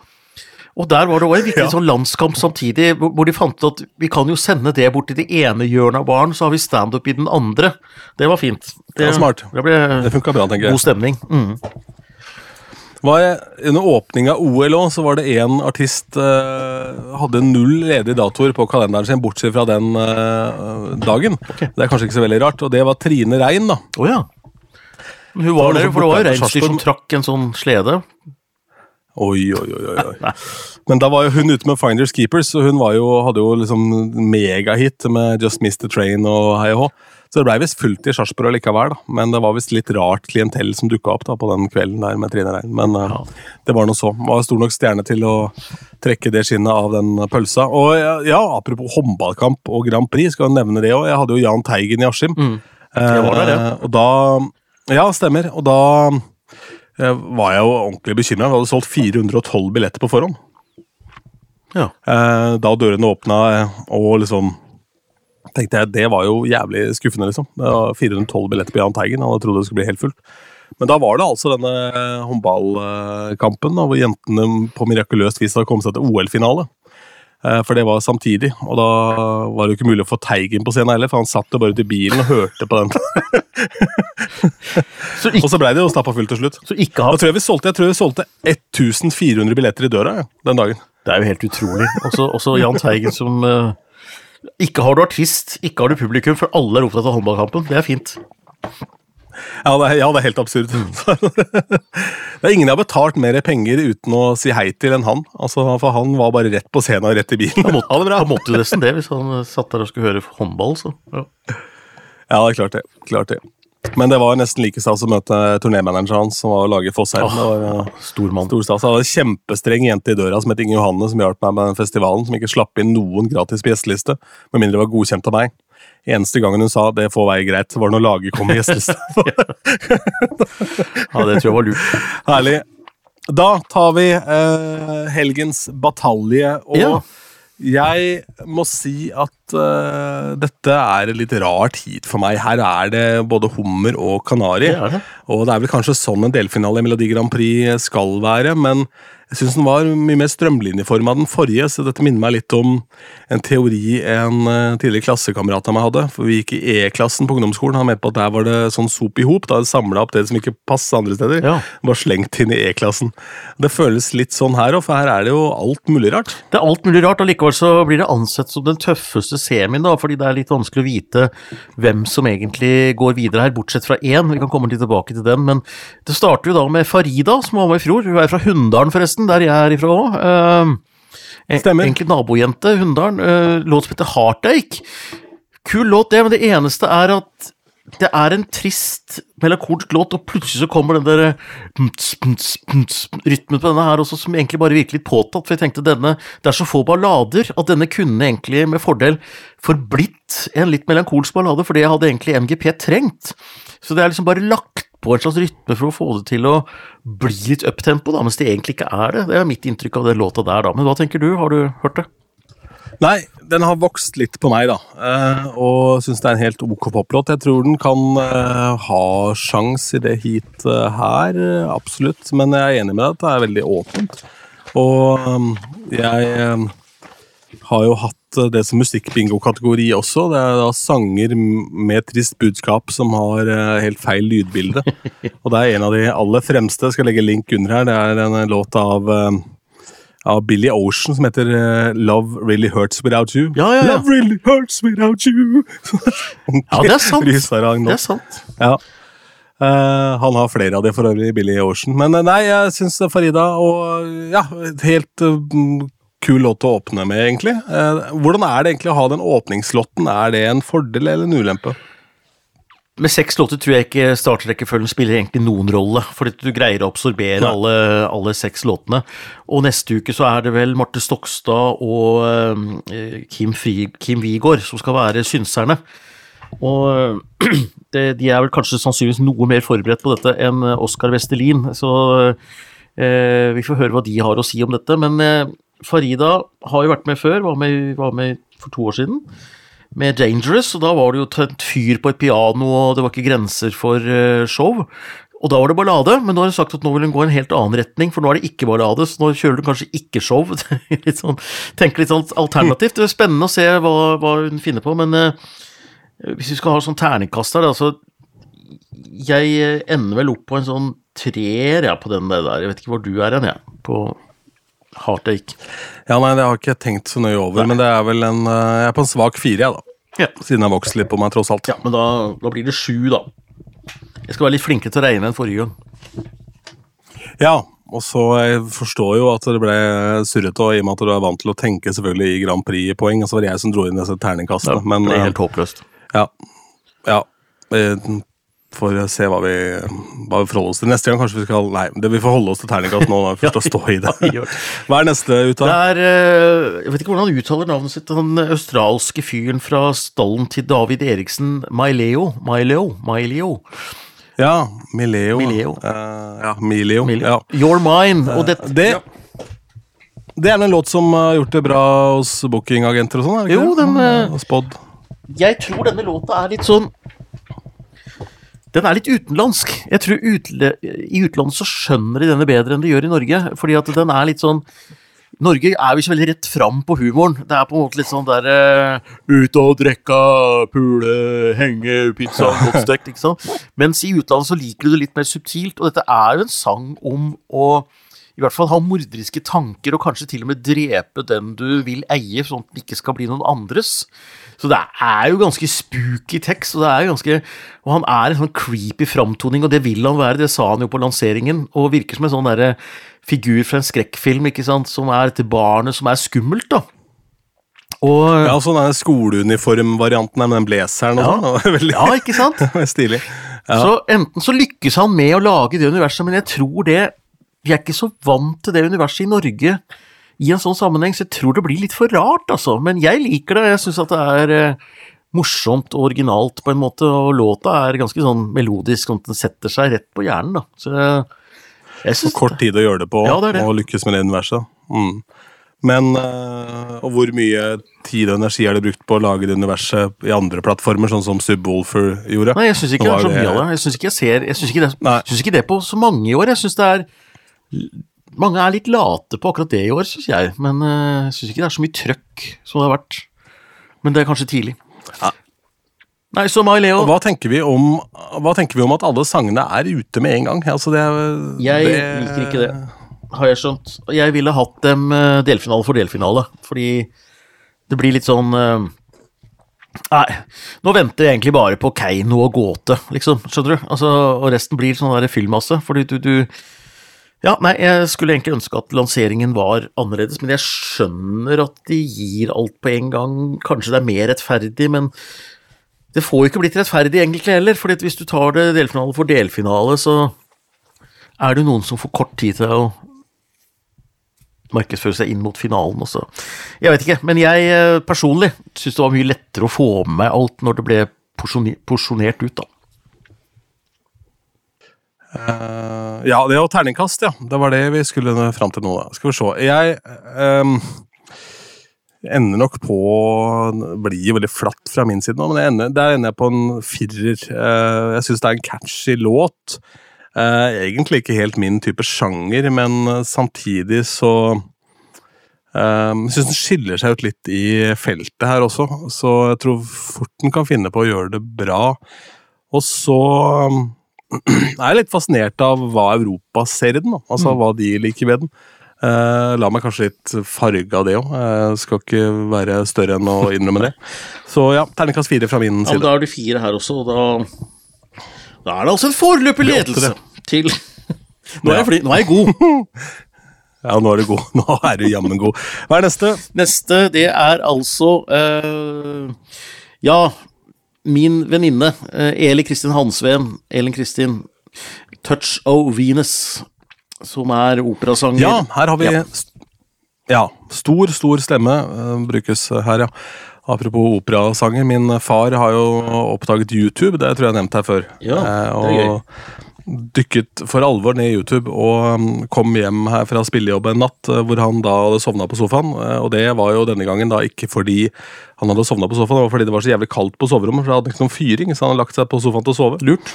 Og der var det òg en viktig Ja. sånn landskamp samtidig, hvor de fant ut at vi kan jo sende det bort til det ene hjørnet av baren, så har vi standup i den andre. Det var fint. Det, Ja, smart. Det ble Det funka bra, tenker jeg. god stemning. Mm. Var jeg, under åpninga av OL òg, så var det én artist eh, hadde null ledige datoer på kalenderen sin, bortsett fra den eh, dagen. Det er kanskje ikke så veldig rart. Og det var Trine Rein, da. Oh, ja. Hun var der, for det var jo reinsdyr som trakk en sånn slede. Oi, oi, oi, oi. Men da var jo hun ute med Finders Keepers, og hun var jo, hadde jo liksom megahit med Just Missed the Train og hei og hå. Så det blei visst fullt i Sarpsborg likevel, da. Men det var visst litt rart klientell som dukka opp da på den kvelden der med Trine Rein. Men eh, Ja. det var noe så. Var stor nok stjerne til å trekke det skinnet av den pølsa. Og ja, apropos håndballkamp og Grand Prix, skal jeg nevne det òg. Jeg hadde jo Jahn Teigen i Askim. Mm. Der, ja. uh, Og da Ja, stemmer. Og da eh, var jeg jo ordentlig bekymra. Vi hadde solgt 412 billetter på forhånd. Ja. Eh, da dørene åpna, eh, og liksom tenkte jeg, Det var jo jævlig skuffende, liksom. Det var 412 billetter på Jahn Teigen. og Jeg trodde det skulle bli helt fullt. Men da var det altså denne håndballkampen, da, hvor jentene på mirakuløst vis hadde kommet seg til OL-finale. Eh, For det var samtidig, og da var det jo ikke mulig å få Teigen på scenen heller, for han satt jo bare ute i bilen og hørte på den. [laughs] Så, Og så blei det jo stappa fullt til slutt. så ikke Da tror jeg vi solgte, jeg tror vi solgte 1400 billetter i døra ja, den dagen. Det er jo helt utrolig. Også, også Jahn Teigen som uh... Ikke har du artist, ikke har du publikum, for alle er opptatt av håndballkampen. Det er fint. Ja, det er, ja, det er helt absurd. [laughs] det er ingen jeg har betalt mer penger uten å si hei til enn han. Altså, For han var bare rett på scenen og rett i bilen. Han måtte, Ha det bra. han måtte nesten det hvis han satt der og skulle høre håndball. Så. Ja. Ja, det er klart det. klart det. Men det var nesten like stas å møte turnémanageren hans, som var Lage Fossheim. Uh, Stor mann. stor stas. En kjempestreng jente i døra som het Inge Johanne, som hjalp meg med den festivalen, som ikke slapp inn noen gratis gjesteliste, med mindre det var godkjent av meg. Eneste gangen hun sa 'det får være greit', var når Lage kom i gjesteliste. [laughs] Ja, det tror jeg var lurt. Herlig. Da tar vi eh, helgens batalje, og Ja. jeg må si at eh, dette er en litt rart tid for meg. Her er det både hummer og kanari. Det det. Og det er vel kanskje sånn en delfinale i Melodi Grand Prix skal være, men jeg syns den var mye mer strømlinjeforma den forrige, så dette minner meg litt om en teori en eh, tidligere klassekamerat av meg hadde. For vi gikk i E-klassen på ungdomsskolen, han mente på at der var det sånn sop i hop. Da samla opp det som ikke passet andre steder. Ja. Var slengt inn i E-klassen. Det føles litt sånn her òg, for her er det jo alt mulig rart. Det er alt mulig rart, og likevel så blir det ansett som den tøffeste semien, da, fordi det er litt vanskelig å vite hvem som egentlig går videre her, bortsett fra én. Vi kan komme litt tilbake til den, men det starter jo da med Farida, som var med i fjor. Hun er fra Hunndalen, forresten, der jeg er ifra òg. Stemmer. Egentlig nabojente, Hunndalen. Uh, låt som heter Heartache. Kul låt, det, men det eneste er at det er en trist, melankolsk låt, og plutselig så kommer den der eh, rytmen på denne her også, som egentlig bare virker litt påtatt. For jeg tenkte denne, det er så få ballader at denne kunne egentlig med fordel forblitt en litt melankolsk ballade, for det hadde egentlig MGP trengt. Så det er liksom bare lagt på en slags rytme for å få det til å bli litt uptempo, da, mens det egentlig ikke er det. Det er mitt inntrykk av den låta der, da. Men hva tenker du, har du hørt det? Nei, den har vokst litt på meg, da. eh, Og syns det er en helt ok poplåt. Jeg tror den kan eh, ha sjans i det heatet her, eh, absolutt. Men jeg er enig med deg at det er veldig åpent. Og um, jeg eh, har jo hatt eh, det som musikkbingo-kategori også. Det er da sanger med trist budskap som har eh, helt feil lydbilde. [laughs] Og det er en av de aller fremste. Jeg skal legge link under her. Det er en eh, låt av av Billy Ocean som heter Love Really Hurts Without You. Ja, ja, ja. Love really hurts without you. [laughs] Ja, det er sant. [laughs] Det er sant. Ja. Uh, han har flere av de for øvrig, Billy Ocean. Men uh, nei, jeg syns Farida og ja, helt eh, kul låt å åpne med, egentlig. Eh, hvordan er det egentlig å ha den åpningslåten? Er det en fordel eller en ulempe? Med seks låter tror jeg ikke startrekkefølgen spiller egentlig noen rolle, fordi du greier å absorbere alle, alle seks låtene. Og neste uke så er det vel Marte Stokstad og eh, Kim, Fri, Kim Wigård som skal være synserne. Og [clears throat] det, de er vel kanskje sannsynligvis noe mer forberedt på dette enn eh, Oskar Vestelin, så eh, vi får høre hva de har å si om dette. Men eh, Farida har jo vært med før, var med, var med for to år siden med Dangerous, og da var det jo tent fyr på et piano, og det var ikke grenser for eh, show. Og da var det ballade, men nå har hun sagt at nå vil hun gå i en helt annen retning, for nå er det ikke ballade, så nå kjører hun kanskje ikke show. [laughs] litt sånn, tenker litt sånn alternativt. Det er spennende å se hva, hva hun finner på, men eh, hvis vi skal ha sånn terningkast her, så jeg ender vel opp på en sånn treer ja, på den der. Jeg vet ikke hvor du er hen, jeg. På Heartache. Ja, nei, Det har jeg ikke tenkt så nøye over, men det er vel en eh, Jeg er på en svak fire, jeg, da. Ja. Siden jeg vokste litt på meg, tross alt. Ja, men da, da blir det sju, da. Jeg skal være litt flinkere til å regne enn forrige gang. Ja, og så jeg forstår jo at det ble surrete, og i og med at du er vant til å tenke selvfølgelig i Grand Prix-poeng, og så var det jeg som dro inn disse terningkastene. Ja, det ble eh, helt håpløst. ja. ja. Eh, Får se hva vi, hva vi forholder oss til. Neste gang kanskje vi skal Nei, det, vi får holde oss til terningkast nå. når vi først å stå i det. [laughs] Hva er neste ut Det av? er eh, Jeg vet ikke hvordan han uttaler navnet sitt. Den australske fyren fra stallen til David Eriksen, Maileo. Maileo. Maileo. Ja, Mileo. Mileo. Uh, ja, Mileo. Mileo. Ja. You're mine. Og det, Det, det er en låt som har gjort det bra hos bookingagenter og sånn? Jo, den, eh, Spådd. Jeg tror denne låta er litt sånn Den er litt utenlandsk. Jeg tror utle, I utlandet så skjønner de denne bedre enn de gjør i Norge. Fordi at den er litt sånn Norge er jo ikke veldig rett fram på humoren. Det er på en måte litt sånn der uh, Ut og drikke, pule, henge, pizza, [laughs] godt stekt. Mens i utlandet så liker du det litt mer subtilt, og dette er jo en sang om å i hvert fall ha morderiske tanker, og kanskje til og med drepe den du vil eie, sånn at den ikke skal bli noen andres. Så det er jo ganske spooky tekst, og det er jo ganske Og han er en sånn creepy framtoning, og det vil han være, det sa han jo på lanseringen, og virker som en sånn derre figur fra en skrekkfilm, ikke sant, som er dette barnet som er skummelt, da. Og Ja, sånn er skoleuniformvarianten med den blazeren og Ja. sånn. [laughs] Veldig Ja, ikke sant? [laughs] stilig. Ja. Så enten så lykkes han med å lage det universet, men jeg tror det Vi er ikke så vant til det universet i Norge i en sånn sammenheng, så jeg tror det blir litt for rart, altså. Men jeg liker det, jeg syns at det er eh, morsomt og originalt, på en måte, og låta er ganske sånn melodisk, at den setter seg rett på hjernen, da. Så jeg, jeg Og kort tid å gjøre det på, Ja, det det. og lykkes med det universet. Mm. Men øh, Og hvor mye tid og energi er det brukt på å lage det universet i andre plattformer, sånn som Subwoolfer gjorde? Nei, jeg syns ikke Nå det er så mye av det. Jeg syns ikke ikke, det- jeg synes ikke det på så mange i år. Jeg syns det er Mange er litt late på akkurat det i år, syns jeg. Men eh, jeg syns ikke det er så mye trøkk som det har vært. Men det er kanskje tidlig. Ja. Nei, så Mai Leo hva tenker, vi om, hva tenker vi om at alle sangene er ute med en gang? Altså det, Jeg det, liker ikke det, har jeg skjønt. Jeg ville hatt dem eh, delfinale for delfinale, fordi det blir litt sånn eh, Nei, nå venter jeg egentlig bare på Keiino og Gåte, liksom, skjønner du? Altså, og resten blir sånn der fyllmasse, fordi du, du Ja, nei, jeg skulle egentlig ønske at lanseringen var annerledes, men jeg skjønner at de gir alt på en gang. Kanskje det er mer rettferdig, men det får jo ikke blitt rettferdig egentlig heller, For hvis du tar det delfinale for delfinale, så er det noen som får kort tid til å markedsføre seg inn mot finalen også. Jeg vet ikke, men jeg eh, personlig syns det var mye lettere å få med alt når det ble porsjonert ut, da. Eh, ja, det var terningkast, ja. Det var det vi skulle fram til nå. da. Skal vi se. Jeg um, ender nok på blir veldig flatt fra min side nå, men ender, der ender jeg på en firer. Uh, jeg syns det er en catchy låt. Uh, egentlig ikke helt min type sjanger, men samtidig så um, Jeg syns den skiller seg ut litt i feltet her også, så jeg tror fort den kan finne på å gjøre det bra. Og så um, er litt fascinert av hva Europa ser i den, da. altså hva de liker ved den. Uh, la meg kanskje litt farge av det òg. Jeg skal ikke være større enn å innrømme det. [laughs] Så ja, terningkast fire fra min Ja, men da er det fire her også, og da Da er det altså en foreløpig ledelse til [laughs] nå er, jeg fli, nå er jeg god. [laughs] Ja, nå er du god. Nå er du jammen god. Hva er neste? Neste, det er altså uh, Ja, min venninne eh, Eli Kristin Hansveen, Elin Kristin, 'Touch of Venus', som er operasanger. Ja, her har vi Ja. Ja, stor, stor stemme eh, brukes her, ja. Apropos operasanger. Min far har jo oppdaget YouTube, det tror jeg jeg nevnte her før. Ja, Eh, det er og dykket for alvor ned i YouTube og mm, kom hjem her fra spillejobb en natt eh, hvor han da hadde sovna på sofaen. eh, Og det var jo denne gangen da ikke fordi han hadde sovna på sofaen, det var fordi det var så jævlig kaldt på soverommet, for det hadde ikke noen fyring, så han hadde lagt seg på sofaen til å sove. Lurt.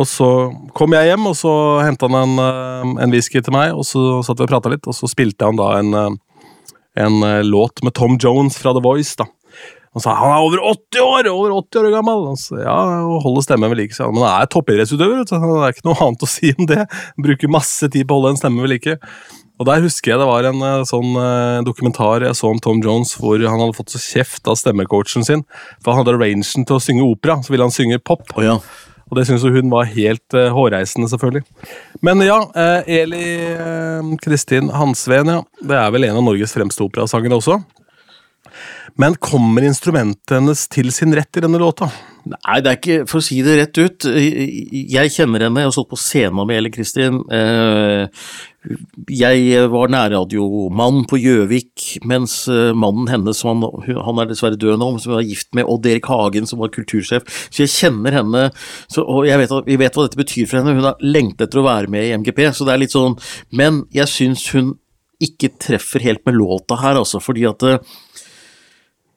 Og så kom jeg hjem, og så henta han en, eh, en whisky til meg, og så satt vi og prata litt, og så spilte han da en, en låt med Tom Jones fra The Voice, da. Han sa han er over 80 år! Over 80 år gammel! Han sa, ja, og holder stemmen ved like. sa. Men han er toppidrettsutøver, så det er ikke noe annet å si om det. Bruker masse tid på å holde en stemme ved like. Og der husker jeg det var en eh, sånn eh, dokumentar jeg så om Tom Jones hvor han hadde fått så kjeft av stemmecoachen sin. For han hadde rangen til å synge opera, så ville han synge pop. Oh, ja. Og det syntes hun var helt uh, hårreisende, selvfølgelig. Men ja, uh, Eli uh, Kristin Hansveen, ja. Det er vel en av Norges fremste operasangere også. Men kommer instrumentet hennes til sin rett i denne låta? Nei, det er ikke For å si det rett ut, jeg kjenner henne, jeg har stått på scenen med Ellen Kristin. Eh, Jeg var nærradiomann på Gjøvik, mens eh, mannen hennes, han, han er dessverre død nå, som hun var gift med Odd Erik Hagen, som var kultursjef. Så jeg kjenner henne, så, og jeg vet, vi vet hva dette betyr for henne. Hun har lengtet etter å være med i MGP, så det er litt sånn Men jeg syns hun ikke treffer helt med låta her, altså, fordi at eh,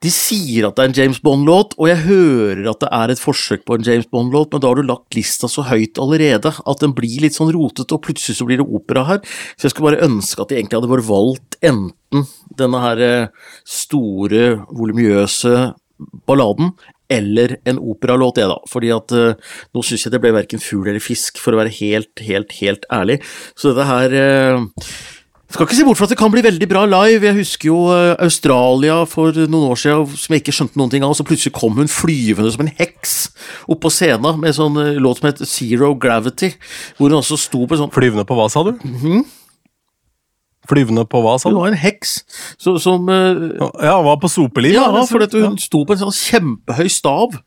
de sier at det er en James Bond-låt, og jeg hører at det er et forsøk på en James Bond-låt, men da har du lagt lista så høyt allerede at den blir litt sånn rotete, og plutselig så blir det opera her. Så jeg skulle bare ønske at de egentlig hadde bare valgt enten denne her eh, store, volumiøse balladen, eller en operalåt, jeg da. Fordi at uh, nå syns jeg det ble verken fugl eller fisk, for å være helt, helt, helt ærlig. Så dette her eh, skal ikke se bort fra at det kan bli veldig bra live. Jeg husker jo eh, Australia for noen år siden som jeg ikke skjønte noen ting av, og så plutselig kom hun flyvende som en heks opp på scenen med sånn eh, låt som het Zero Gravity, hvor hun også sto på sånn Flyvende på hva, sa du? Flyvende på hva, sa du? Hun var en heks så, som Ja, Ja, var på sopeliv? Ja, for hun sto på en sånn kjempehøy stav.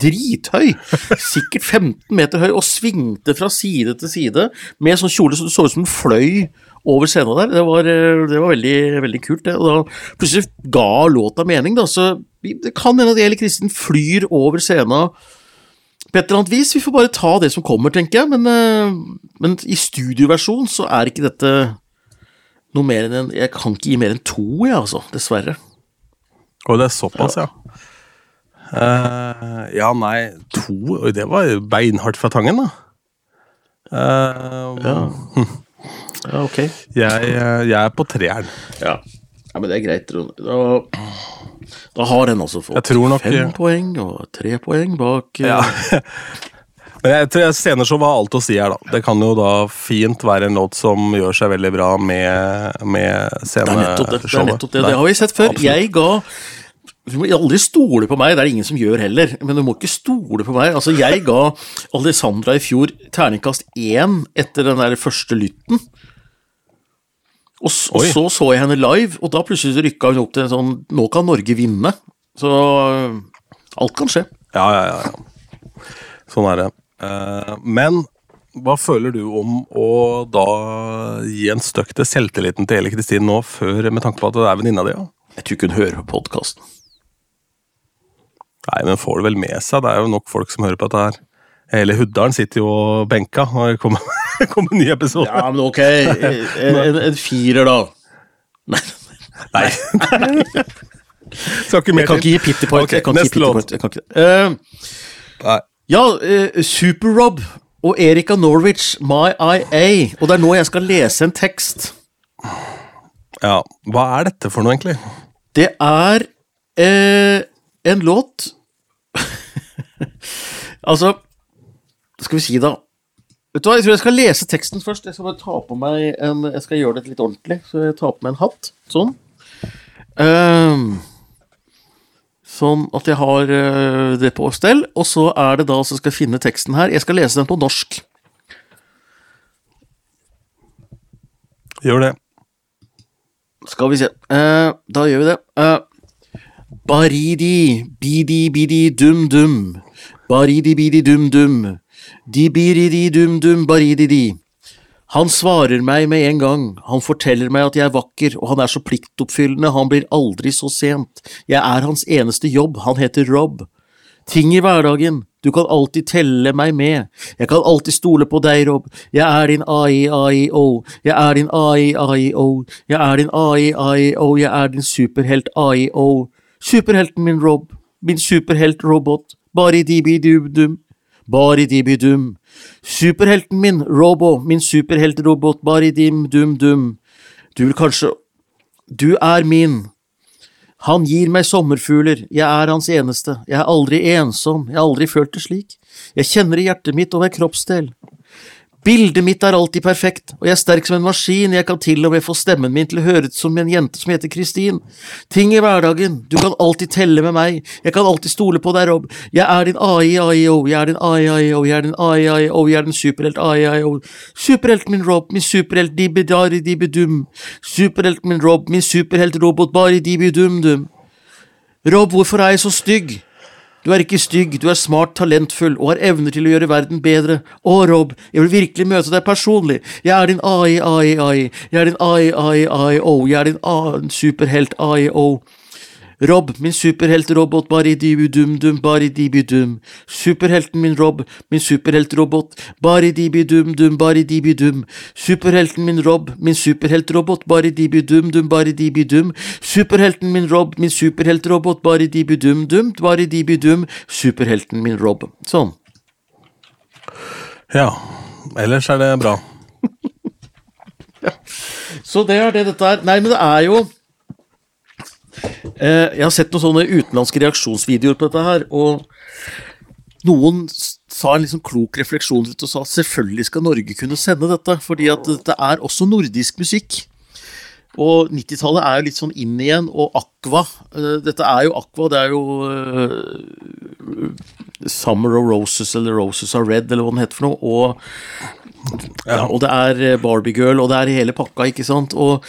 Drithøy! Sikkert 15 meter høy, og svingte fra side til side med sånn kjole som så ut som hun fløy over scenen der. Det var, eh, det var veldig, veldig kult. Det. Og da plutselig ga låta mening. Da. Så det kan hende at Eli Kristin flyr over scenen på et eller annet vis. Vi får bare ta det som kommer, tenker jeg. Men, eh, men i studioversjon så er ikke dette noe mer enn en Jeg kan ikke gi mer enn to, jeg, altså. Dessverre. Og det er såpass, ja. Eh, ja, nei To Oi, det var beinhardt fra tangen, da. Uh, Ja. Ja, ok. jeg, jeg er på treeren. Ja. ja, men det er greit, Ron. Da, da har den altså fått nok- fem poeng og tre poeng bak eh, Ja. [laughs] Men jeg tror Senere så var alt å si her, da. Det kan jo da fint være en låt som gjør seg veldig bra med, med Det nettopp det. Det, nettopp det. det har vi sett før. Absolutt. Jeg ga Du må aldri stole på meg, det er det ingen som gjør heller. Men du må ikke stole på meg. Altså, jeg ga Alessandra i fjor terningkast én etter den der første lytten. Og, og så så jeg henne live, og da plutselig rykka hun opp til en sånn Nå kan Norge vinne. Så alt kan skje. Ja, ja, ja. ja. Sånn er det. Eh, men hva føler du om å da gi en støkk til selvtilliten til Eli Kristin nå, før, med tanke på at det er venninna di? Ja? Jeg tror ikke hun hører på podkasten. Nei, men får det vel med seg. Det er jo nok folk som hører på dette her. Hele Huddalen sitter jo benka når det kommer [laughs] kommer en ny episode. Ja, men ok. En, en, en firer, da. Nei, Nei. Skal ikke mer jeg kan ikke gi pity point. Ok, jeg kan neste låt. Eh, Nei. Ja, uh, Super-Rob og Erika Norwich, My IA. Og det er nå jeg skal lese en tekst. Ja, hva er dette for noe, egentlig? Det er eh, en låt [laughs] Altså, skal vi si da Vet du hva, Jeg tror jeg skal lese teksten først. Jeg skal bare ta på meg en Jeg skal gjøre det litt ordentlig, så jeg tar på meg en hatt. Sånn. Ehm, sånn at jeg har uh, det på stell. Og så er det da så skal jeg finne teksten her. Jeg skal lese den på norsk. Gjør det. Skal vi se. Uh, da gjør vi det. Eh, baridi, bidi, bidi, dum, dum. Baridi, bidi, dum, dum. Di, biridi, dum, dum, baridi, di. Han svarer meg med en gang, han forteller meg at jeg er vakker, og han er så pliktoppfyllende, han blir aldri så sent. Jeg er hans eneste jobb, han heter Rob. Ting i hverdagen, du kan alltid telle meg med, jeg kan alltid stole på deg, Rob, jeg er din AI-AI-O, jeg er din AI-AI-O, jeg er din AI-AI-O, jeg er din superhelt AI-O, superhelten min, Rob, min superheltrobot, bari-dibi-dum-dum, bari-di-bi-dum, superhelten min, Robo, min superheltrobot, bari-dim-dum-dum, du vil kanskje… Du er min. Han gir meg sommerfugler, jeg er hans eneste, jeg er aldri ensom, jeg har aldri følt det slik, jeg kjenner i hjertet mitt og hver kroppsdel. Bildet mitt er alltid perfekt, og jeg er sterk som en maskin, jeg kan til og med få stemmen min til å høres ut som en jente som heter Kristin. Ting i hverdagen, du kan alltid telle med meg, jeg kan alltid stole på deg, Rob, jeg er din AI-IO, jeg er din AI-IO, jeg er din AI-IO, jeg er din superhelt AI-IO, superhelten min, Rob, min superhelt dibidari-dibidum, superhelten min, Rob, min superhelt-robot bari-dibidum-dum. Rob, hvorfor er jeg så stygg? Du er ikke stygg, du er smart, talentfull og har evner til å gjøre verden bedre. Å, Rob, jeg vil virkelig møte deg personlig. Jeg er din AI, AI, AI. Jeg er din AI, AI, AI-O. Jeg er din A- superhelt AI-O. Rob, min superheltrobot, bari-dibi-dum-dum, bari-dibi-dum. Superhelten min, Rob, min superheltrobot, bari-dibi-dum-dum, bari-dibi-dum. Superhelten min, Rob, min superheltrobot, bari-dibi-dum-dum, bari-dibi-dum. Superhelten min, Rob, min superheltrobot, bari-dibi-dum-dum, bari-dibi-dum. Superhelten min, Rob. Sånn. Ja. Ellers er det bra. [laughs] Så det er det dette er. Nei, men det er jo Jeg har sett noen sånne utenlandske reaksjonsvideoer på dette her, og noen sa en liksom klok refleksjon rundt og sa at selvfølgelig skal Norge kunne sende dette, fordi at dette er også nordisk musikk. Og 90-tallet er jo litt sånn inn igjen, og Aqua eh, Dette er jo Aqua, det er jo eh, Summer of Roses, eller Roses are Red, eller hva den heter for noe. Og ja, og det er eh, Barbie Girl, og det er hele pakka, ikke sant. Og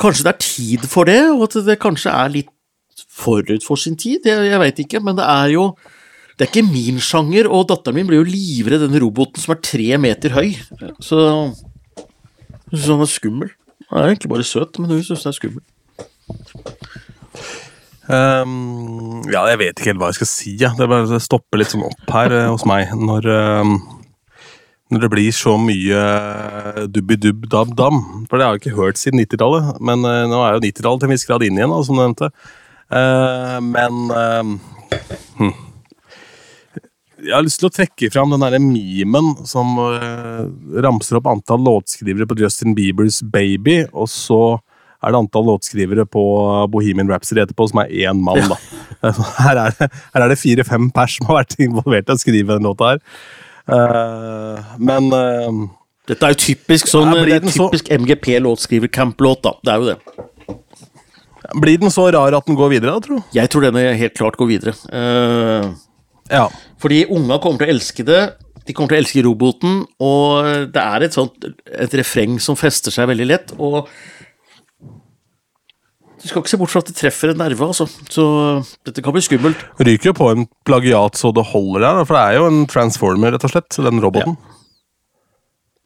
kanskje det er tid for det, og at det kanskje er litt forut for sin tid. Jeg, jeg veit ikke, men det er jo Det er ikke min sjanger, og datteren min blir jo livredd denne roboten som er tre meter høy. Så jeg synes han er skummel. Han er egentlig bare søt, men hun syns han er skummel. Um, ja, jeg vet ikke helt hva jeg skal si. Ja. Det bare stopper litt sånn opp her eh, hos meg når, ehm, når det blir så mye dubbi-dubb-dab-dam. For det har jeg ikke hørt siden 90-tallet. Men uh, nå er jo 90-tallet til en viss grad inn igjen, da, som du nevnte. Uh, men uh, hm. Jeg har lyst til å trekke fram den derre memen som eh, ramser opp antall låtskrivere på Justin Biebers Baby, og så er det antall låtskrivere på Bohemian Rhapsody etterpå som er én mann. da. [laughs] [laughs] Her er det, det fire-fem pers som har vært involvert i å skrive den låta her. Eh, men eh, Dette er jo typisk sånn Ja, det er typisk så- MGP-låtskriver-camp-låt, da. Det er jo det. blir den så rar at den går videre, da, tro? Jeg tror denne helt klart går videre. Uh, Ja. fordi unga kommer til å elske det. De kommer til å elske roboten, og det er et sånt et refreng som fester seg veldig lett. Og du skal ikke se bort fra at det treffer en nerve, altså. Så dette kan bli skummelt. Ryker jo på en plagiat så det holder der, for det er jo en transformer, rett og slett, den roboten.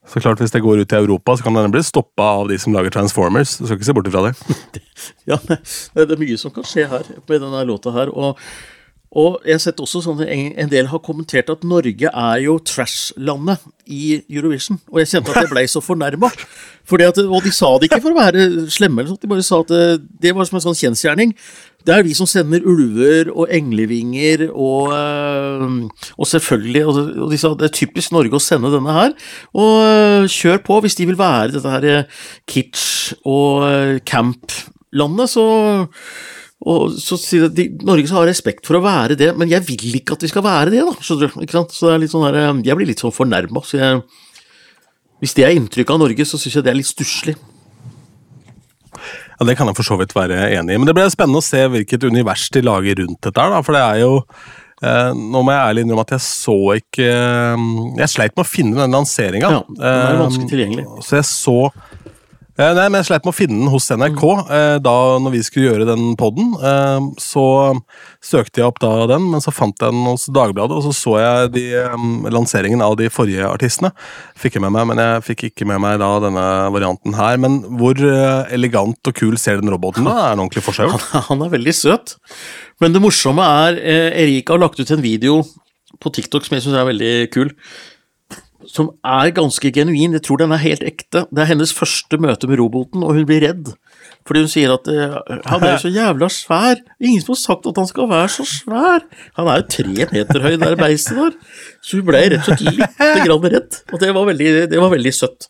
Så klart, hvis det går ut i Europa, så kan den bli stoppa av de som lager Transformers. Du skal ikke se bort ifra det. [laughs] Ja, det det er mye som kan skje her med denne låta her. Og, og jeg har sett også sånn en del har kommentert at Norge er jo trash-landet i Eurovision. Og jeg kjente at jeg ble så fornærma. Og de sa det ikke for å være slemme, eller sånt, de bare sa at det, det var som en sånn kjensgjerning. Det er vi som sender ulver og englevinger og, øh, og selvfølgelig og, de sa det er typisk Norge å sende denne her. Og øh, kjør på hvis de vil være dette her kitsch og camp-landet, så og så sier de, Norge skal ha respekt for å være det, men jeg vil ikke at vi skal være det, da. skjønner du, ikke sant? Så det er litt sånn her, øh, Jeg blir litt sånn fornærma. Så jeg, hvis det er inntrykket av Norge, så syns jeg det er litt stusslig. Ja, Det kan jeg for så vidt være enig i. Men det blir spennende å se hvilket univers de lager rundt dette. da, For det er jo eh, Nå må jeg ærlig innrømme at jeg så ikke eh, Jeg sleit med å finne den lanseringa. Ja, den er vanskelig tilgjengelig. Så jeg så eh, Nei, men jeg sleit med å finne den hos NRK eh, da når vi skulle gjøre den poden. Eh, så søkte jeg opp da den, men så fant jeg den hos Dagbladet, og så så jeg de, eh, lanseringen av de forrige artistene. Fikk jeg med meg, men jeg fikk ikke med meg da denne varianten her. Men hvor elegant og kul ser den roboten da? Er den ordentlig forseglet? Han er veldig søt. Men det morsomme er eh, Erika har lagt ut en video på TikTok som jeg syns er veldig kul. Som er ganske genuin. Jeg tror den er helt ekte. Det er hennes første møte med roboten, og hun blir redd. Fordi hun sier at eh, han er jo så jævla svær. Ingen som har sagt at han skal være så svær. Han er jo tre meter høy, det beistet der. Så hun ble rett og slett litt grann redd. Og det var veldig, det var veldig søtt.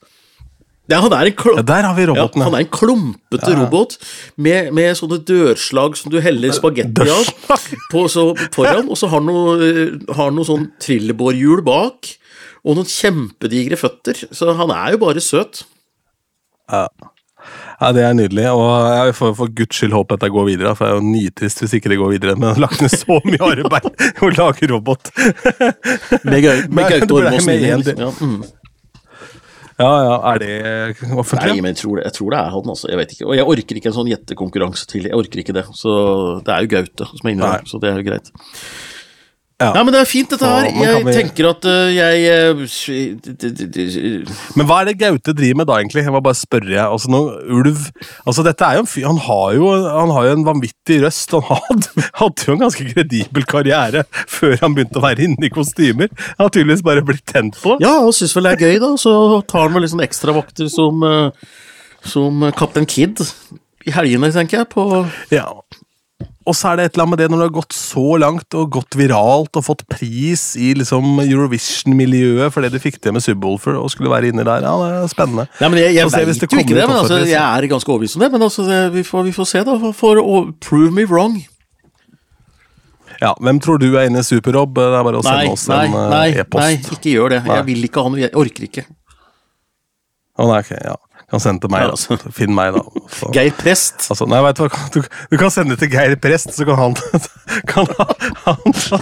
Ja, han er en klo Ja, der har vi roboten, ja, ja. han er en klumpete robot med, med sånne dørslag som du heller spagetti av på, så, foran, og så har han noe, eh, har noe sånn trillebårhjul bak, og noen kjempedigre føtter. Så han er jo bare søt. Ja, Det er nydelig, og jeg får for guds skyld håpe at det går videre. For det er jo nitrist hvis ikke det går videre. Men jeg har lagt ned så mye arbeid i å lage robot. Med, Gaute liksom. Ja, mm. Ja, ja, er det offentlig? Nei, men jeg tror, det, jeg tror det er han, altså. Jeg vet ikke. Og jeg orker ikke en sånn gjettekonkurranse til. Jeg orker ikke det. Så det er jo Gaute som er inne der, så det er jo greit. Ja. Nei, men det er fint, dette her. Jeg vi... tenker at uh, jeg d- Men hva er det Gaute driver med da, egentlig? Jeg må bare spørre. jeg. Altså, nå, ulv Altså, dette er jo en fyr Han han har jo en vanvittig røst. Han hadde, hadde jo en ganske kredibel karriere før han begynte å være inne i kostymer. Han har tydeligvis bare blitt tent på. Ja, han syns vel det er gøy, da. Så tar han vel sånn ekstravakter som, eh, som Kaptein Kid i helgene, tenker jeg. På Ja. Og så er det et eller annet med det når det har gått så langt og gått viralt og fått pris i liksom Eurovision-miljøet for det du fikk til med Subwoolfer og skulle være inni der. Ja, det er spennende. Nei, men Jeg, jeg vet jo ikke det, men altså, jeg er ganske overbevist om det. Men altså, det, vi, får, vi får se, da. For, å prove me wrong. Ja, Hvem tror du er inne i Super-Rob? Det er bare å Nei, sende oss nei, en eh, nei, e-post. nei, ikke gjør det. Nei. Jeg vil ikke ha noe, jeg orker ikke. Å, nei, ok, ja. Kan sende til meg, Ja, altså. Finn meg, da. Så. [laughs] Geir Prest. Altså, nei, vet du hva, du, du kan sende til Geir Prest, så kan han, [laughs] kan han, ta,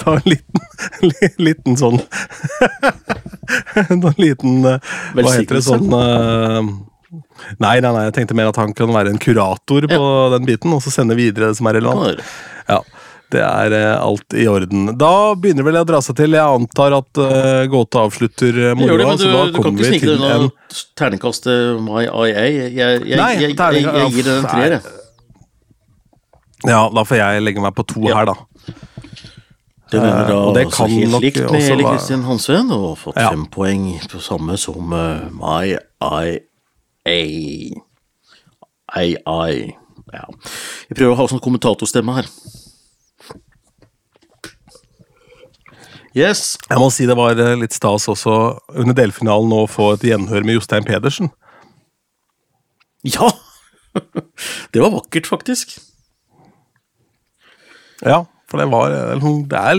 ta en liten, [laughs] li- liten sånn En liten eh, Hva heter det sånn eh, Nei, nei, nei, jeg tenkte mer at han kan være en kurator på den biten, og så sende videre det som er relevant. Ja. Det er eh, alt i orden. Da begynner vel å dra seg til. Jeg antar at uh, gåta avslutter det, moroa, du, så da du kan kommer vi til en unna terningkastet My IA. Jeg, jeg, jeg, Nei, jeg, jeg, jeg, gir den en treer, jeg. Ja, da får jeg legge meg på to Ja. her, da. Det ender da uh, det altså helt likt med Eli Kristin Hansven, og fått Ja. fem poeng på samme som uh, My IA. AI. Ja. Jeg prøver å ha sånn kommentatorstemme her. Yes. Jeg må si det var eh, litt stas også under delfinalen å få et gjenhør med Jostein Pedersen. Ja! [laughs] Det var vakkert, faktisk. Ja, for det var eh, Det er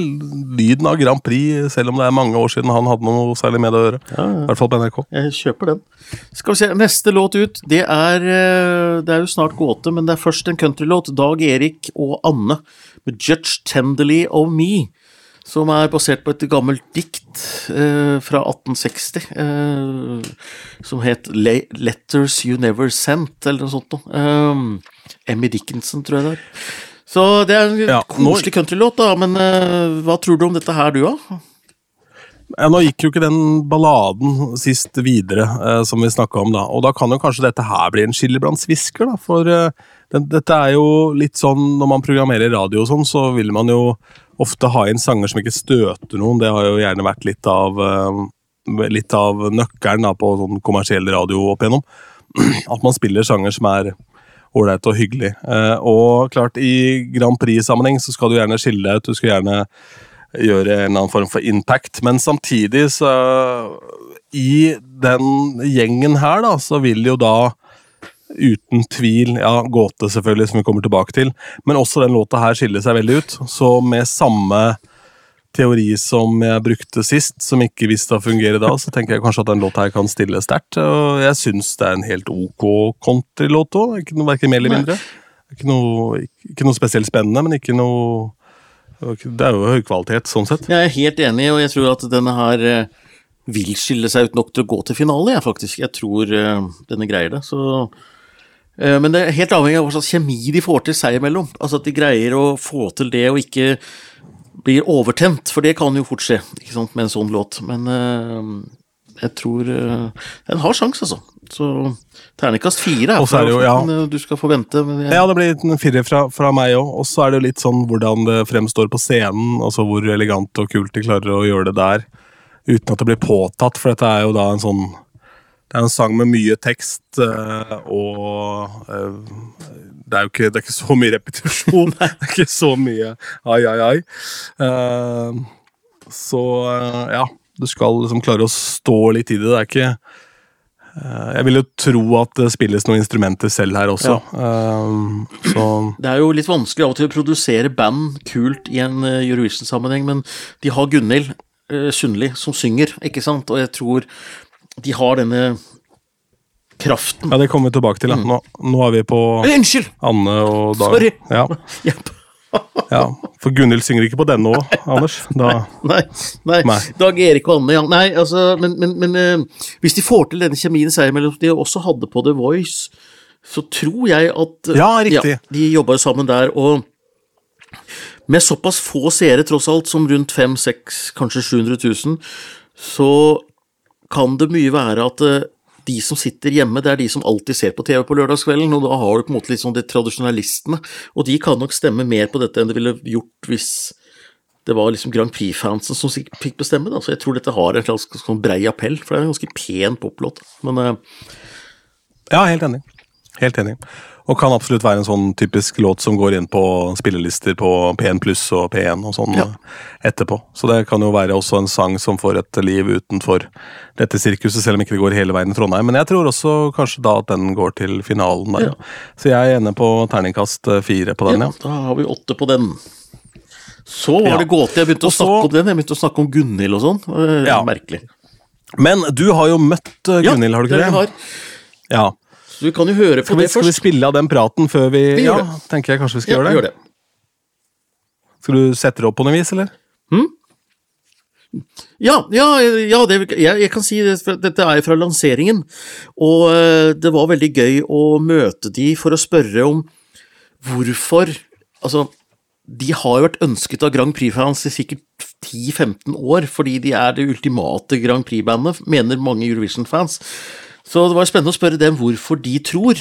lyden av Grand Prix, selv om det er mange år siden han hadde noe særlig med det å gjøre. I hvert fall på NRK. Jeg kjøper den. Skal vi se, Neste låt ut, det er eh, Det er jo snart gåte, men det er først en countrylåt. Dag Erik og Anne med 'Judge Tenderly of Me'. Som er basert på et gammelt dikt eh, fra 1860. Eh, som het Le 'Letters You Never Sent', eller noe sånt noe. Eh, Emmy Dickinson, tror jeg det er. Så det er en Ja, nå- koselig countrylåt, da. Men eh, hva tror du om dette her, du, da? Ja, nå gikk jo ikke den balladen sist videre, eh, som vi snakka om, da. Og da kan jo kanskje dette her bli en skille blant svisker, da. For eh, den, dette er jo litt sånn når man programmerer radio og sånn, så vil man jo ofte ha inn sanger som ikke støter noen. Det har jo gjerne vært litt av, eh, litt av nøkkelen da, på sånn kommersiell radio opp igjennom. [clears throat] At man spiller sanger som er ålreit og hyggelig. Eh, og klart, i Grand Prix-sammenheng så skal du gjerne skille deg ut. Du skal gjerne gjøre en eller annen form for impact, men samtidig så I den gjengen her, da, så vil jo da uten tvil Ja, gåte, selvfølgelig, som vi kommer tilbake til, men også den låta her skiller seg veldig ut. Så med samme teori som jeg brukte sist, som ikke visste å fungere da, så tenker jeg kanskje at den låta her kan stille sterkt. Og jeg syns det er en helt ok countrylåt òg. Verken mer eller mindre. Ikke noe, ikke, ikke noe spesielt spennende, men ikke noe Det er jo høy kvalitet, sånn sett. Jeg er helt enig, og jeg tror at denne her eh, vil skille seg ut nok til å gå til finale, jeg faktisk. Jeg tror eh, denne greier det, så Men det er helt avhengig av hva slags kjemi de får til seg imellom. Altså at de greier å få til det og ikke blir overtent, for det kan jo fort skje ikke sant, med en sånn låt. Men uh, jeg tror uh, den har sjans, altså. Så terningkast fire er er jo, ja. men, eh, du skal forvente. jeg, Ja, det blir en firer fra, fra meg òg. Og så er det jo litt sånn hvordan det fremstår på scenen. Altså hvor elegant og kult de klarer å gjøre det der. Uten at det blir påtatt, for dette er jo da en sånn Det er en sang med mye tekst, eh, og eh, det er jo ikke, det er ikke så mye repetisjon. [laughs] det er ikke så mye ai, ai, ai. Eh, så ja, du skal liksom klare å stå litt i det. Det er ikke Jeg vil jo tro at det spilles noen instrumenter selv her også. Ja. så Det er jo litt vanskelig av og til å produsere band kult i en Eurovision-sammenheng, men de har Gunhild Sundli som synger, ikke sant, og jeg tror de har denne kraften. ja, det kommer vi tilbake til. Ja. Nå, nå er vi på Eh, Unnskyld! Anne og Dag. Sorry. Ja, [laughs] ja. For Gunhild synger ikke på denne òg, Anders. Da, [laughs] Nei, nei. Nei. Dag Erik og Anne, ja. Nei, altså, men, men, men uh, hvis de får til denne kjemien seg imellom, de også hadde på The Voice, så tror jeg at uh, Ja, riktig. de jobba jo sammen der, og med såpass få seere, tross alt, som rundt 500 kanskje 700 000, så kan det mye være at eh, de som sitter hjemme, det er de som alltid ser på TV på lørdagskvelden, og da har du på en måte litt sånn de tradisjonalistene, og de kan nok stemme mer på dette enn det ville gjort hvis det var liksom Grand Prix-fansen som fikk bestemme, da. Så jeg tror dette har en slags sånn brei appell, for det er en ganske pen poplåt. Men uh... ja, helt enig. Helt enig. Og kan absolutt være en sånn typisk låt som går inn på spillelister på P1 pluss og P1 og sånn Ja. etterpå. Så det kan jo være også en sang som får et liv utenfor dette sirkuset, selv om ikke det går hele veien i Trondheim. Men jeg tror også kanskje da at den går til finalen der. Ja. Så jeg er enig på terningkast eh, fire på den, ja, ja. da har vi åtte på den. Så var Ja. det gåte. Jeg begynte å så- snakke om den. Jeg begynte å snakke om Gunhild og sånn. Eh, Ja. Merkelig. Men du har jo møtt eh, Gunhild, har du ikke det det? vi har. Ja. Så du kan jo høre på vi, det skal vi spille av den praten før vi, Vi Ja, det. tenker jeg kanskje vi skal Ja, gjøre det. gjør det. Skal du sette det opp på noe vis, eller? Ja, ja, ja det, jeg, jeg kan si det, dette er fra lanseringen, og eh, det var veldig gøy å møte de for å spørre om hvorfor Altså, de har jo vært ønsket av Grand Prix-fans i sikkert 10-15 år, fordi de er det ultimate Grand Prix-bandet, mener mange Eurovision-fans. Så det var spennende å spørre dem hvorfor de tror,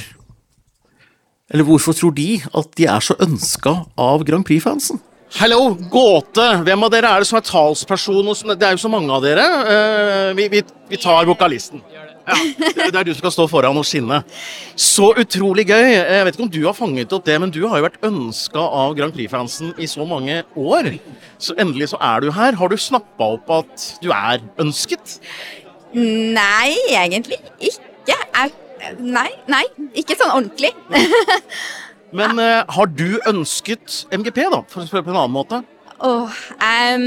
eller hvorfor tror de at de er så ønska av Grand Prix-fansen? Hallo, gåte! Hvem av dere er det som er talsperson? Det er jo så mange av dere. Eh, vi, vi, vi tar vokalisten. Ja, det er du som skal stå foran og skinne. Så utrolig gøy. Jeg vet ikke om du har fanget opp det, men du har jo vært ønska av Grand Prix-fansen i så mange år. Så endelig så er du her. Har du snappa opp at du er ønsket? Nei, egentlig ikke. Nei, nei, ikke sånn ordentlig. [laughs] Men uh, har du ønsket MGP, da, for å spørre på en annen måte? Åh, um,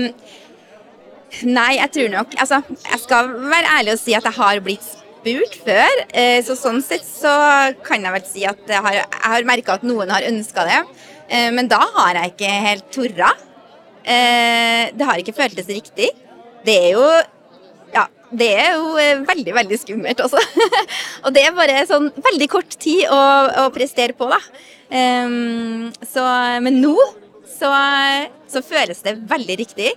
Nei, jeg tror nok Altså, jeg skal være ærlig og si at jeg har blitt spurt før. Uh, så sånn sett så kan jeg vel si at jeg har, jeg har merka at noen har ønska det. Uh, men da har jeg ikke helt torra. det har ikke føltes riktig. Det er jo det er jo veldig, veldig skummelt også. [laughs] og det er bare sånn veldig kort tid å, å prestere på, da. Um, så, men nå så, så, føles det veldig riktig.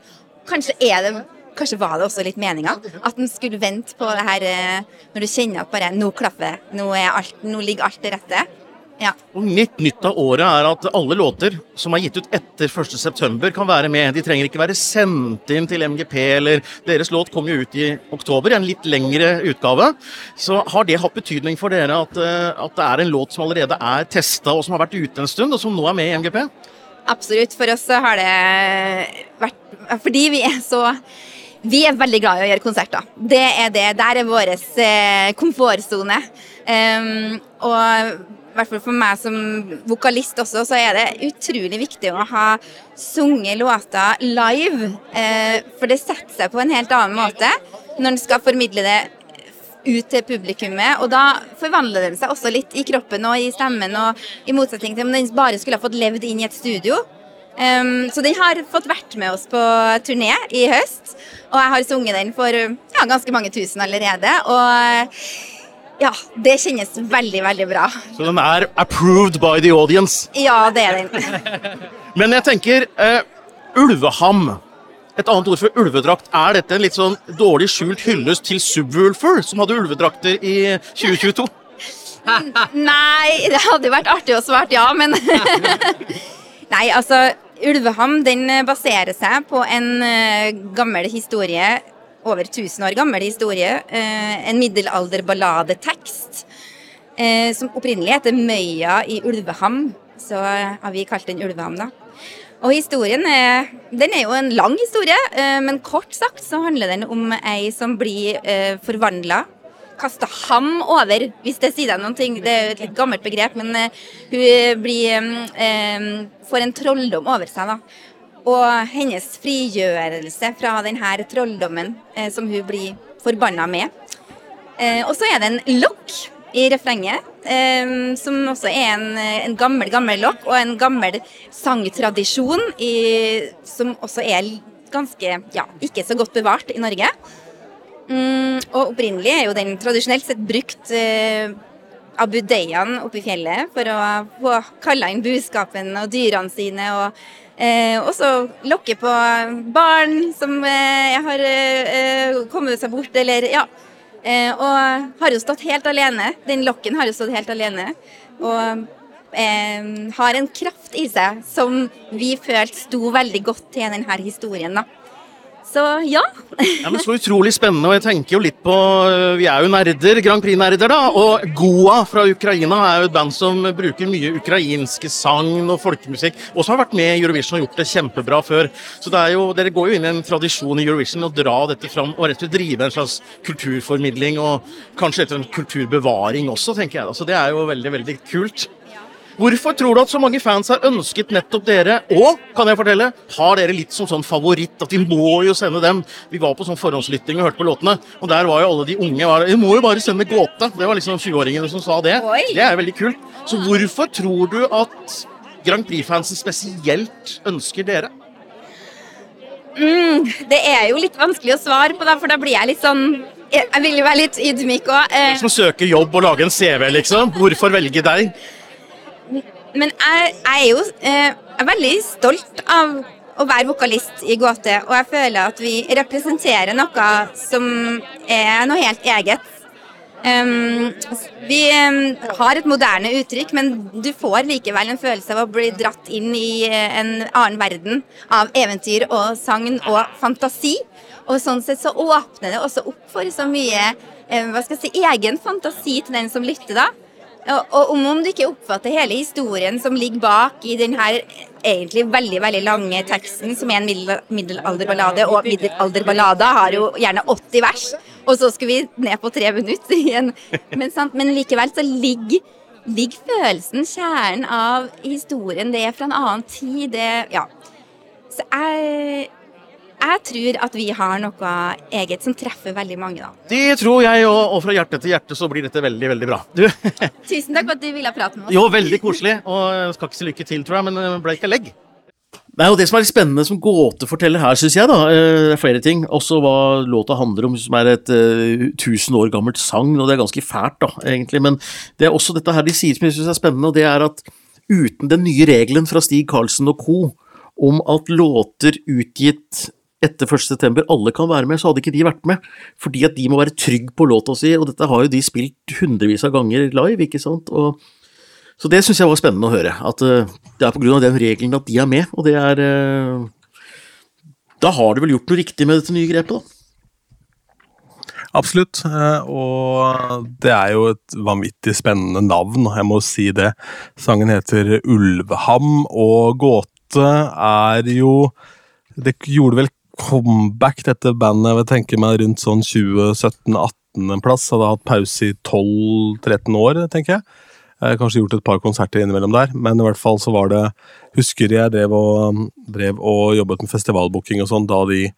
Kanskje, det, kanskje var det også litt meninga at en skulle vente på det her eh, når du kjenner at bare nå klaffer nå, nå ligger alt til rette. Ja. Og Nytt nytt av året er at alle låter som er gitt ut etter 1.9 kan være med. De trenger ikke være sendt inn til MGP, eller deres låt kom jo ut i oktober, en litt lengre utgave. Så har det hatt betydning for dere at, eh, at det er en låt som allerede er testa, og som har vært ute en stund, og som nå er med i MGP? Absolutt. For oss har det vært Fordi vi er så vi er veldig glad i å gjøre konserter. Det er det. Der er vår eh, komfortsone. Um, og i hvert fall for meg som vokalist også, så er det utrolig viktig å ha sunget låter live. Eh, for det setter seg på en helt annen måte når en skal formidle det ut til publikummet. Og da forvandler den seg også litt i kroppen og i stemmen, og i motsetning til om den bare skulle ha fått levd inn i et studio. Um, så den har fått vært med oss på turné i høst, og jeg har sunget den for ja, ganske mange tusen allerede. Og ja, det kjennes veldig, veldig bra. Så den er approved by the audience? Ja, det er den. [laughs] Men jeg tenker uh, ulveham. Et annet ord for ulvedrakt. Er dette en litt sånn dårlig skjult hyllest til Subwoolfer, som hadde ulvedrakter i 2022? Nei, det hadde jo vært artig å svare ja, men [laughs] Nei, altså Ulveham den baserer seg på en uh, gammel historie over 1000 år gammel historie. Eh, en middelalderballadetekst eh, som opprinnelig heter Møya i Ulveham. Så har vi kalt den Ulveham, da. Og historien er, den er jo en lang historie, eh, men kort sagt så handler den om ei som blir eh, forvandla. Kasta ham over, hvis det sier deg noen ting. Det er jo et litt gammelt begrep, men hun blir, får en trolldom over seg. da og hennes frigjørelse fra denne trolldommen eh, som hun blir forbanna med. Eh, og så er det en lokk i refrenget, eh, som også er en, en, gammel, gammel lokk, og en gammel sangtradisjon i, som også er ganske, ja, ikke så godt bevart i Norge. Mm, og opprinnelig er jo den tradisjonelt sett brukt eh, av budeiene oppe i fjellet for å få kalla inn buskapen og dyrene sine. og Eh, også lokke på barn som eh, har eh, kommet seg bort, eller ja. Eh, og har jo stått helt alene. Den lokken har jo stått helt alene. Og eh, har en kraft i seg som vi følte sto veldig godt til denne historien. da. Så ja. ja men så utrolig spennende. og jeg tenker jo litt på, øh, Vi er jo nerder, Grand Prix-nerder, da. Og Goa fra Ukraina er jo et band som bruker mye ukrainske sagn og folkemusikk. Og som har vært med i Eurovision og gjort det kjempebra før. Så det jo, Dere går jo inn i en tradisjon i Eurovision å dra dette fram og rett og slett drive en slags kulturformidling og kanskje en kulturbevaring også, tenker jeg. Så det er jo veldig, veldig kult. Hvorfor tror du at så mange fans har ønsket nettopp dere, og kan jeg fortelle, har dere litt som sånn favoritt? At vi må jo sende dem. Vi var på sånn forhåndslytting og hørte på låtene, og der var jo alle de unge var, Vi må jo bare sende gåte. Det var liksom 20-åringene som sa det. Det er veldig kult. Så hvorfor tror du at Grand Prix-fansen spesielt ønsker dere? Mm, det er jo litt vanskelig å svare på, det, for da blir jeg litt sånn Jeg vil jo være litt ydmyk òg. Eh. Som søker jobb og lager en CV, liksom. Hvorfor velge deg? Men jeg, jeg er jo eh, jeg er veldig stolt av å være vokalist i Gåte, og jeg føler at vi representerer noe som er noe helt eget. Um, vi um, har et moderne uttrykk, men du får likevel en følelse av å bli dratt inn i uh, en annen verden av eventyr og sagn og fantasi. Og sånn sett så åpner det også opp for så mye uh, hva skal jeg si, egen fantasi til den som lytter, da. Og, om, om du ikke oppfatter hele historien som ligger bak i denne egentlig veldig veldig lange teksten, som er en middel, middelalderballade, og middelalderballader har jo gjerne 80 vers, og så skal vi ned på tre minutter igjen. Men? Men likevel så ligger, ligger følelsen, kjernen av historien, det er fra en annen tid, det Ja. Så jeg jeg tror at vi har noe eget som treffer veldig mange, da. Det tror jeg, og, og fra hjerte til hjerte så blir dette veldig, veldig bra. Du. [laughs] Tusen takk for at du ville prate med oss. Jo, veldig koselig. Og jeg skal ikke si lykke til, tror jeg, men ble ikke legg. Det er jo det som er litt spennende som gåteforteller her, syns jeg. da, eh, Det er flere ting. Også hva låta handler om, som er et uh, tusen år gammelt sang, og det er ganske fælt, da, egentlig. Men det er også dette her de sier som jeg syns er spennende, og det er at uten den nye regelen fra Stig Karlsen og co. om at låter utgitt etter 1.9. alle kan være med, så hadde ikke de vært med. Fordi at de må være trygg på låta si, og dette har jo de spilt hundrevis av ganger live, ikke sant. Og, så det syns jeg var spennende å høre. At uh, det er på grunn av den regelen at de er med, og det er uh, Da har du vel gjort noe riktig med dette nye grepet, da. Absolutt, eh, og det er jo et vanvittig spennende navn, jeg må si det. Sangen heter Ulveham, og Gåte er jo Det gjorde vel comeback, dette bandet. Jeg vil tenke meg rundt sånn 2017-18 en plass. Hadde hatt pause i 12-13 år, tenker jeg. jeg kanskje gjort et par konserter innimellom der, men i hvert fall så var det Husker jeg drev og, drev og jobbet med festivalbooking og sånn da de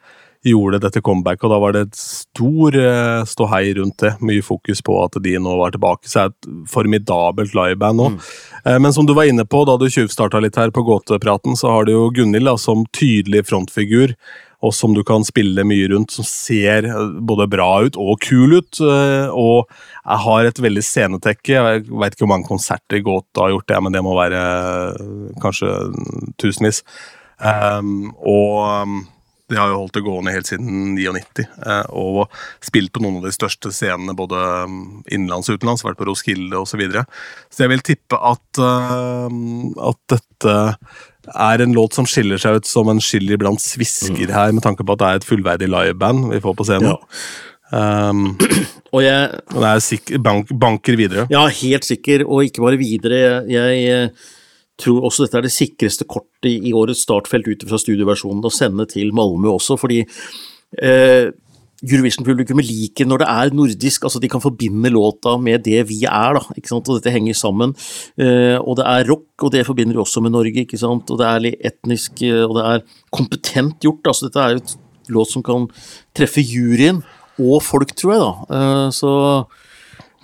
gjorde dette comeback, og da var det et stor eh, ståhei rundt det. Mye fokus på at de nå var tilbake. Så er det et formidabelt liveband nå. Mm. Eh, men som du var inne på da du tjuvstarta litt her på gåtepraten, så har du jo Gunhild som tydelig frontfigur og som du kan spille mye rundt, som ser eh, både bra ut og kul ut. Eh, og jeg har et veldig scenetekke. Jeg veit ikke hvor mange konserter Gåta har gjort, det, men det må være eh, kanskje tusenvis. Um, og de har jo holdt det gående helt siden 99, og spilt på noen av de største scenene både innenlands og utenlands, vært på Roskilde osv. Så, videre. så jeg vil tippe at, at dette er en låt som skiller seg ut som en skyld blant svisker her, med tanke på at det er et fullverdig liveband vi får på scenen. Ja. Um, og jeg Den er sikker, bank, banker videre. Ja, helt sikker, og ikke bare videre. Jeg, jeg eh, tror også dette er det sikreste kortet i årets startfelt ut fra studioversjonen å sende til Malmö også, fordi eh, Eurovision-publikummet liker når det er nordisk, altså de kan forbinde låta med det vi er, da, ikke sant, og dette henger sammen. Uh, og det er rock, og det forbinder vi også med Norge, ikke sant, og det er litt etnisk, eh, og det er kompetent gjort, altså dette er jo et låt som kan treffe juryen og folk, tror jeg, da. Uh, så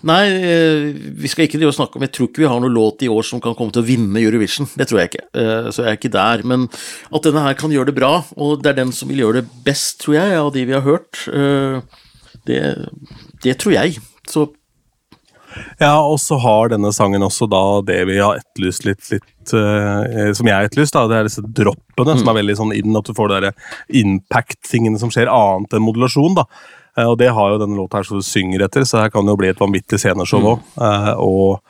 Nei, eh, vi skal ikke snakke om Jeg tror ikke vi har noen låt i år som kan komme til å vinne Eurovision. Det tror jeg ikke. Eh, så jeg er ikke der. Men at denne her kan gjøre det bra, og det er den som vil gjøre det best, tror jeg, av de vi har hørt, eh, det, det tror jeg. Så ja, og så har denne sangen også da det vi har etterlyst litt, litt uh, Som jeg har etterlyst, da, det er disse droppene mm. som er veldig sånn inn, at du får de impact-tingene som skjer, annet enn modulasjon. da. Eh, og det har jo denne låta her som du synger etter, så her kan det jo bli et vanvittig sceneshow òg. Mm. Eh, og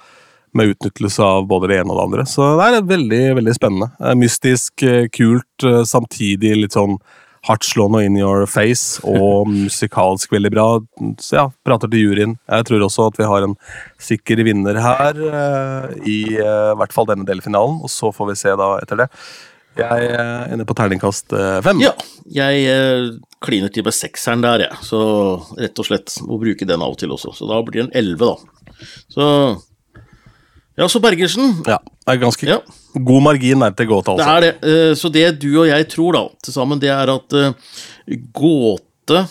med utnyttelse av både det ene og det andre. Så det er veldig veldig spennende. Eh, mystisk, kult, samtidig litt sånn hardtslående og in your face, og [laughs] musikalsk veldig bra. Så ja, prater til juryen. Jeg tror også at vi har en sikker vinner her, i, i hvert fall denne delfinalen, og så får vi se da etter det. Jeg er inne på terningkast fem. Ja, jeg kliner til med sekseren der, jeg. Så rett og slett må bruke den av og til også. Så da blir det en elleve, da. Så Ja, så Bergersen. Ja, det er ganske ja. god margin der til Gåte, altså. Det er det. Eh, så det du og jeg tror, da, til sammen, det er at eh, Gåte,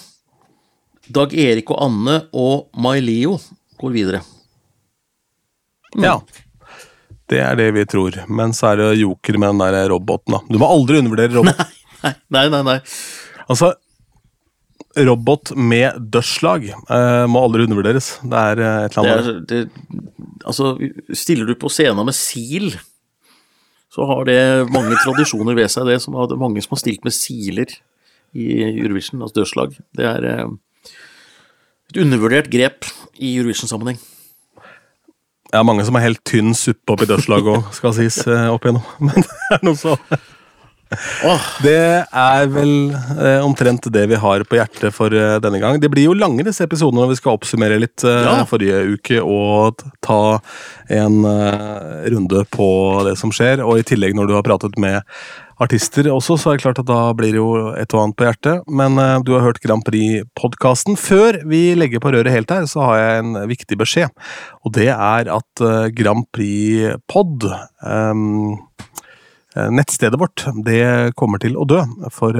Dag Erik og Anne og Mai-Leo går videre. Mm. Ja. Det er det vi tror. Men så er det joker med den der roboten, da. Du må aldri undervurdere roboten. [laughs] Nei, nei, nei. nei. Altså, robot med dørslag uh, må aldri undervurderes. Det er uh, et eller annet det er, det, Altså, stiller du på scenen med SIL så har det mange tradisjoner ved seg, det. Som har, mange som har stilt med siler i Eurovision, altså dødslag. Det er eh, et undervurdert grep i Eurovision-sammenheng. Ja, mange som har helt tynn suppe oppi dørslaget òg, skal sies eh, opp igjennom. [laughs] Men det er noe så Det er vel eh, omtrent det vi har på hjertet for eh, denne gang. Det blir jo langere disse episodene når vi skal oppsummere litt eh, Ja. forrige uke og ta en eh, runde på det som skjer. Og i tillegg når du har pratet med artister også, så er det klart at da blir det jo et og annet på hjertet. Men uh, du har hørt Grand Prix-podkasten. Før vi legger på røret helt her, så har jeg en viktig beskjed. Og det er at uh, Grand Prix Pod ehm, Eh, Nettstedet vårt det kommer til å dø, for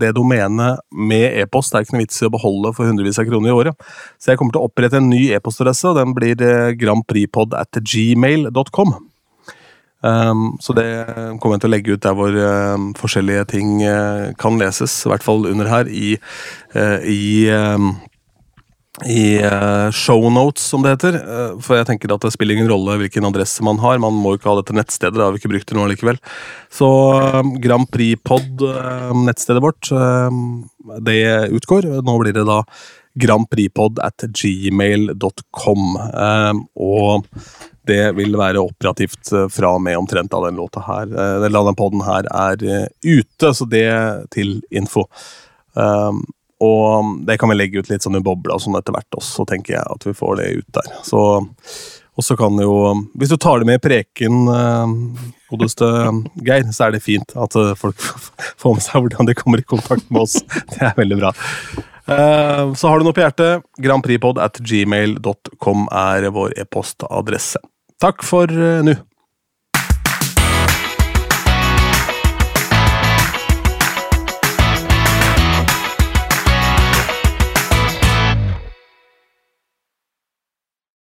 det domenet med e-post er ikke noe vits i å beholde for hundrevis av kroner i året. Så jeg kommer til å opprette en ny e-postadresse, og den blir grandpripod at gmail.com. Um, så det kommer jeg til å legge ut der hvor um, forskjellige ting uh, kan leses, i hvert fall under her, i, uh, i um, i uh, shownotes, som det heter. Eh, for jeg tenker at det spiller ingen rolle hvilken adresse man har. Man må jo ikke ha dette nettstedet, det har vi ikke brukt det noe likevel. Så Grand Prix Pod, nettstedet vårt, det utgår. Nå blir det da grandprixpod at gmail.com. Og det vil være operativt uh, fra og med omtrent da den låta her. Eller da den poden her er uh, ute, så det til info. Um, og det kan vi legge ut litt sånn i bobla sånn etter hvert også, tenker jeg at vi får det ut der. Så, og så kan jo, hvis du tar det med i preken, eh, godeste Geir, så er det fint at eh, folk [laughs] får med seg hvordan de kommer i kontakt med oss. [laughs] Det er veldig bra. Uh, så har du noe på hjertet, grandprixpod at gmail.com er vår e-postadresse. Takk for eh, nå.